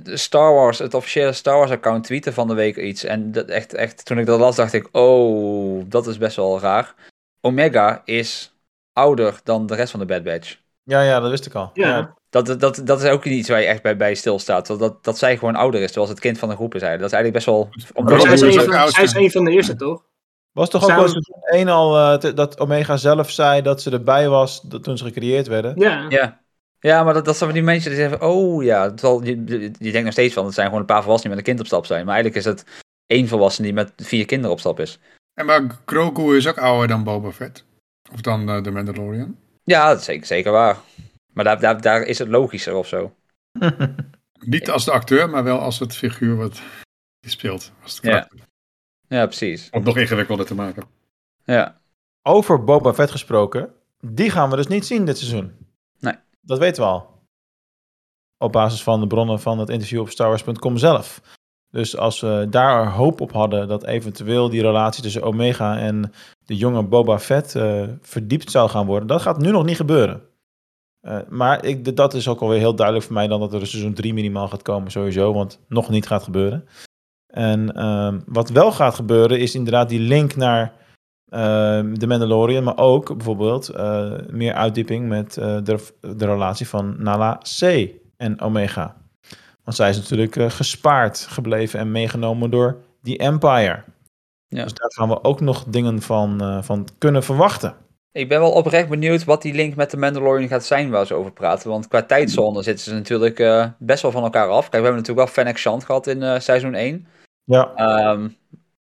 Star Wars, het officiële Star Wars account tweette van de week iets. En dat echt, echt, toen ik dat las, dacht ik, oh, dat is best wel raar. Omega is ouder dan de rest van de Bad Batch. Ja, ja, dat wist ik al. Ja. ja. Dat, dat, dat is ook iets waar je echt bij, bij stilstaat. Dat, dat, dat zij gewoon ouder is, terwijl ze het kind van de groep is eigenlijk. Dat is eigenlijk best wel... Omdat zij, is een, van, zij is een van de eerste, toch? Was toch ook Samen... wel seizoen 1 al uh, te, dat Omega zelf zei dat ze erbij was dat, toen ze gecreëerd werden? Ja. Ja, ja maar dat, dat zijn van die mensen die zeggen, oh ja, terwijl je, je, je denkt nog steeds van, het zijn gewoon een paar volwassenen die met een kind op stap zijn. Maar eigenlijk is het één volwassene die met vier kinderen op stap is. En maar Grogu is ook ouder dan Boba Fett. Of dan uh, de Mandalorian. Ja, dat is zeker, zeker waar. Maar daar, daar, daar is het logischer of zo. Niet als de acteur, maar wel als het figuur wat die speelt. Als het ja. ja, precies. Om het nog ingewikkelder te maken. Ja. Over Boba Fett gesproken, die gaan we dus niet zien dit seizoen. Nee. Dat weten we al. Op basis van de bronnen van het interview op starwars.com zelf. Dus als we daar hoop op hadden dat eventueel die relatie tussen Omega en de jonge Boba Fett uh, verdiept zou gaan worden, dat gaat nu nog niet gebeuren. Uh, maar ik, dat is ook alweer heel duidelijk voor mij dan dat er een seizoen 3 minimaal gaat komen sowieso, want nog niet gaat gebeuren. En uh, wat wel gaat gebeuren is inderdaad die link naar uh, de Mandalorian, maar ook bijvoorbeeld uh, meer uitdieping met de, de relatie van Nala C en Omega. Want zij is natuurlijk uh, gespaard gebleven en meegenomen door die Empire. Ja. Dus daar gaan we ook nog dingen van, uh, van kunnen verwachten. Ik ben wel oprecht benieuwd wat die link met de Mandalorian gaat zijn waar ze over praten. Want qua tijdzone zitten ze natuurlijk uh, best wel van elkaar af. Kijk, we hebben natuurlijk wel Fennec Shand gehad in seizoen 1. Ja. Um,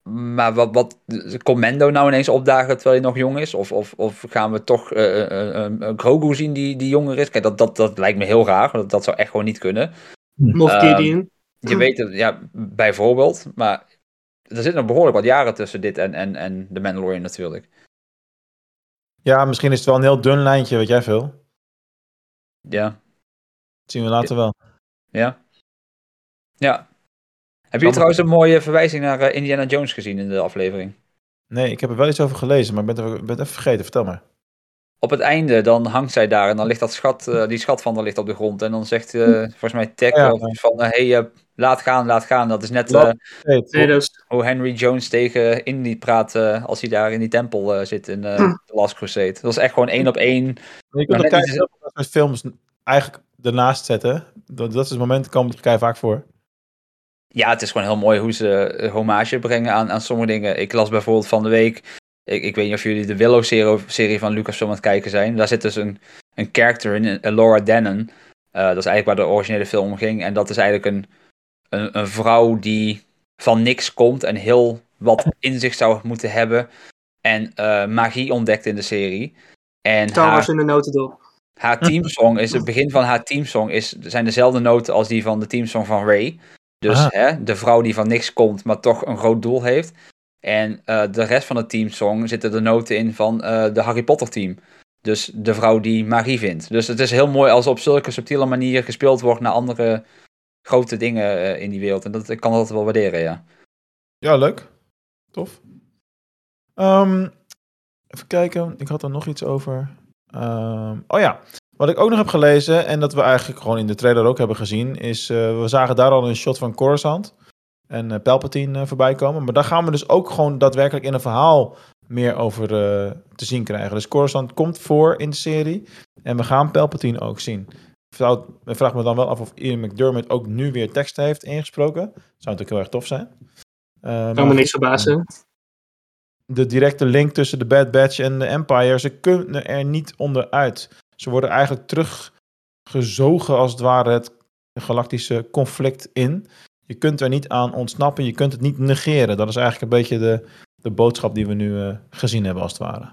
maar wat, wat Commando nou ineens opdagen terwijl hij nog jong is? Of, of, of gaan we toch Grogu zien die, die jonger is? Kijk, dat, dat, dat lijkt me heel raar. Dat, dat zou echt gewoon niet kunnen. Moff Gideon. Um, je weet het, ja, bijvoorbeeld. Maar er zitten nog behoorlijk wat jaren tussen dit en, en, en The Mandalorian natuurlijk. Ja, misschien is het wel een heel dun lijntje, weet jij veel. Ja. Dat zien we later wel. Ja. Ja. Heb je trouwens een mooie verwijzing naar eh, Indiana Jones gezien in de aflevering? Nee, ik heb er wel iets over gelezen, maar ik ben het, ben het even vergeten. Vertel maar. Op het einde, dan hangt zij daar en dan ligt dat schat, uh, die schat van haar ligt op de grond. En dan zegt uh, volgens mij Tech ja, ja. van, hé, hey, laat gaan, laat gaan. Dat is net dus... hoe Henry Jones tegen Indy praat als hij daar in die tempel zit in The Last Crusade. Dat was echt gewoon één op één. Je kunt ook kijken dat soort films eigenlijk ernaast zetten. Dat, dat is het moment, komen er vaak voor. Ja, het is gewoon heel mooi hoe ze hommage brengen aan, aan sommige dingen. Ik las bijvoorbeeld van de week ik, ik weet niet of jullie de Willow-serie van Lucasfilm aan het kijken zijn. Daar zit dus een, een character in, Laura Dennen. Uh, dat is eigenlijk waar de originele film om ging. En dat is eigenlijk een, een, een, vrouw die van niks komt en heel wat in zich zou moeten hebben. En uh, magie ontdekt in de serie. En Star Wars in de notendop. Haar teamsong is, het begin van haar teamsong is, zijn dezelfde noten als die van de teamsong van Ray. Dus hè, de vrouw die van niks komt, maar toch een groot doel heeft. En uh, de rest van het teamsong zitten de noten in van uh, de Harry Potter team. Dus de vrouw die magie vindt. Dus het is heel mooi als op zulke subtiele manier gespeeld wordt naar andere grote dingen uh, in die wereld. En dat ik kan dat wel waarderen, ja. Ja, leuk. Tof. Um, even kijken, ik had er nog iets over. Um, oh ja, wat ik ook nog heb gelezen en dat we eigenlijk gewoon in de trailer ook hebben gezien, is we zagen daar al een shot van Coruscant en uh, Palpatine uh, voorbij komen. Maar daar gaan we dus ook gewoon daadwerkelijk in een verhaal meer over uh, te zien krijgen. Dus Coruscant komt voor in de serie. En we gaan Palpatine ook zien. Ik vraag me dan wel af of Ian McDermott ook nu weer teksten heeft ingesproken. Zou natuurlijk heel erg tof zijn. Uh, kan me niks verbazen. De directe link tussen de Bad Batch en de Empire, ze kunnen er niet onderuit. Ze worden eigenlijk teruggezogen als het ware het galactische conflict in je kunt er niet aan ontsnappen, je kunt het niet negeren. Dat is eigenlijk een beetje de, de boodschap die we nu uh, gezien hebben, als het ware.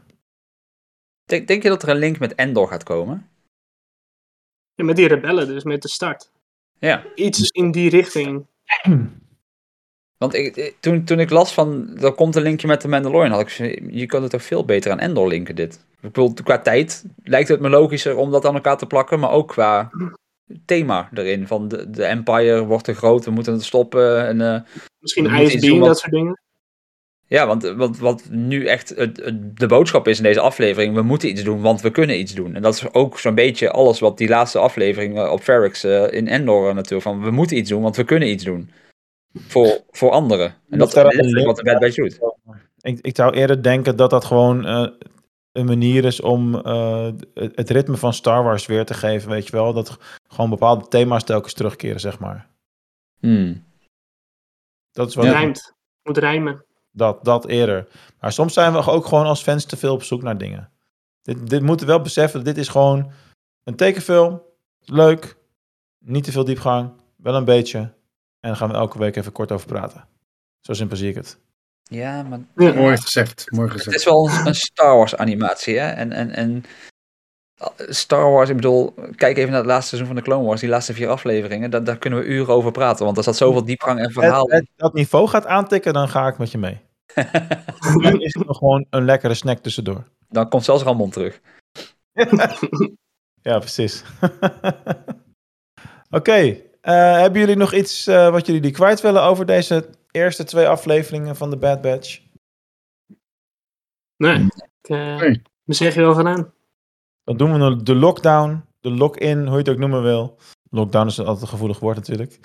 Denk, denk je dat er een link met Endor gaat komen? Ja, met die rebellen, dus met de start. Ja. Iets in die richting. Want ik, toen, toen ik las van, er komt een linkje met de Mandalorian, had ik je kunt het toch veel beter aan Endor linken, dit. Ik bedoel, qua tijd lijkt het me logischer om dat aan elkaar te plakken, maar ook qua thema erin. Van de, de Empire wordt te groot, we moeten het stoppen. En, uh, Misschien ISB, dat soort dingen. Ja, want, want wat nu echt het, de boodschap is in deze aflevering, we moeten iets doen, want we kunnen iets doen. En dat is ook zo'n beetje alles wat die laatste aflevering eh, op Ferrix uh, in Endor natuurlijk, van we moeten iets doen, want we kunnen iets doen. Voor, voor anderen. En dat, dat is wat de Bad Batch doet. Ik, ik zou eerder denken dat dat gewoon uh, een manier is om uh, het ritme van Star Wars weer te geven, weet je wel. Dat gewoon bepaalde thema's telkens terugkeren, zeg maar. Hmm. Dat is wat ja. Rijmt. Moet rijmen. Dat, dat eerder. Maar soms zijn we ook gewoon als fans te veel op zoek naar dingen. Dit, dit moeten we wel beseffen, dit is gewoon een tekenfilm. Leuk. Niet te veel diepgang. Wel een beetje. En dan gaan we elke week even kort over praten. Zo simpel zie ik het. Ja, maar... Ja. Mooi gezegd, mooi gezegd. Het is wel een, Star Wars animatie, hè. En, en, en Star Wars, ik bedoel, kijk even naar het laatste seizoen van de Clone Wars, die laatste vier afleveringen, daar, daar kunnen we uren over praten, want er zat zoveel diepgang en verhaal Als dat niveau gaat aantikken, dan ga ik met je mee. nu is het nog gewoon een lekkere snack tussendoor. Dan komt zelfs Ramon terug. ja, precies. Oké, okay. uh, hebben jullie nog iets uh, wat jullie die kwijt willen over deze eerste twee afleveringen van de Bad Batch? Nee, ik uh, nee. zeg je wel gedaan. Dan doen we de lockdown, de lock-in, hoe je het ook noemen wil. Lockdown is altijd een gevoelig woord natuurlijk.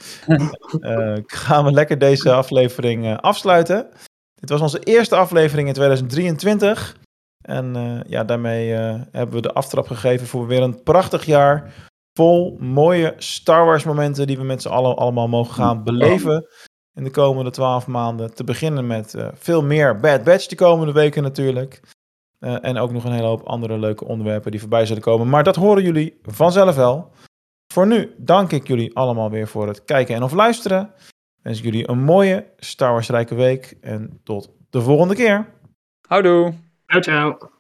uh, gaan we lekker deze aflevering uh, afsluiten. Dit was onze eerste aflevering in 2023. En uh, ja, daarmee hebben we de aftrap gegeven voor weer een prachtig jaar. Vol mooie Star Wars momenten die we met z'n allen allemaal mogen gaan beleven in de komende twaalf maanden. Te beginnen met uh, veel meer Bad Batch de komende weken natuurlijk. Uh, en ook nog een hele hoop andere leuke onderwerpen die voorbij zullen komen. Maar dat horen jullie vanzelf wel. Voor nu dank ik jullie allemaal weer voor het kijken en of luisteren. Wens ik jullie een mooie Star Wars rijke week. En tot de volgende keer. Houdoe. Ciao, ciao.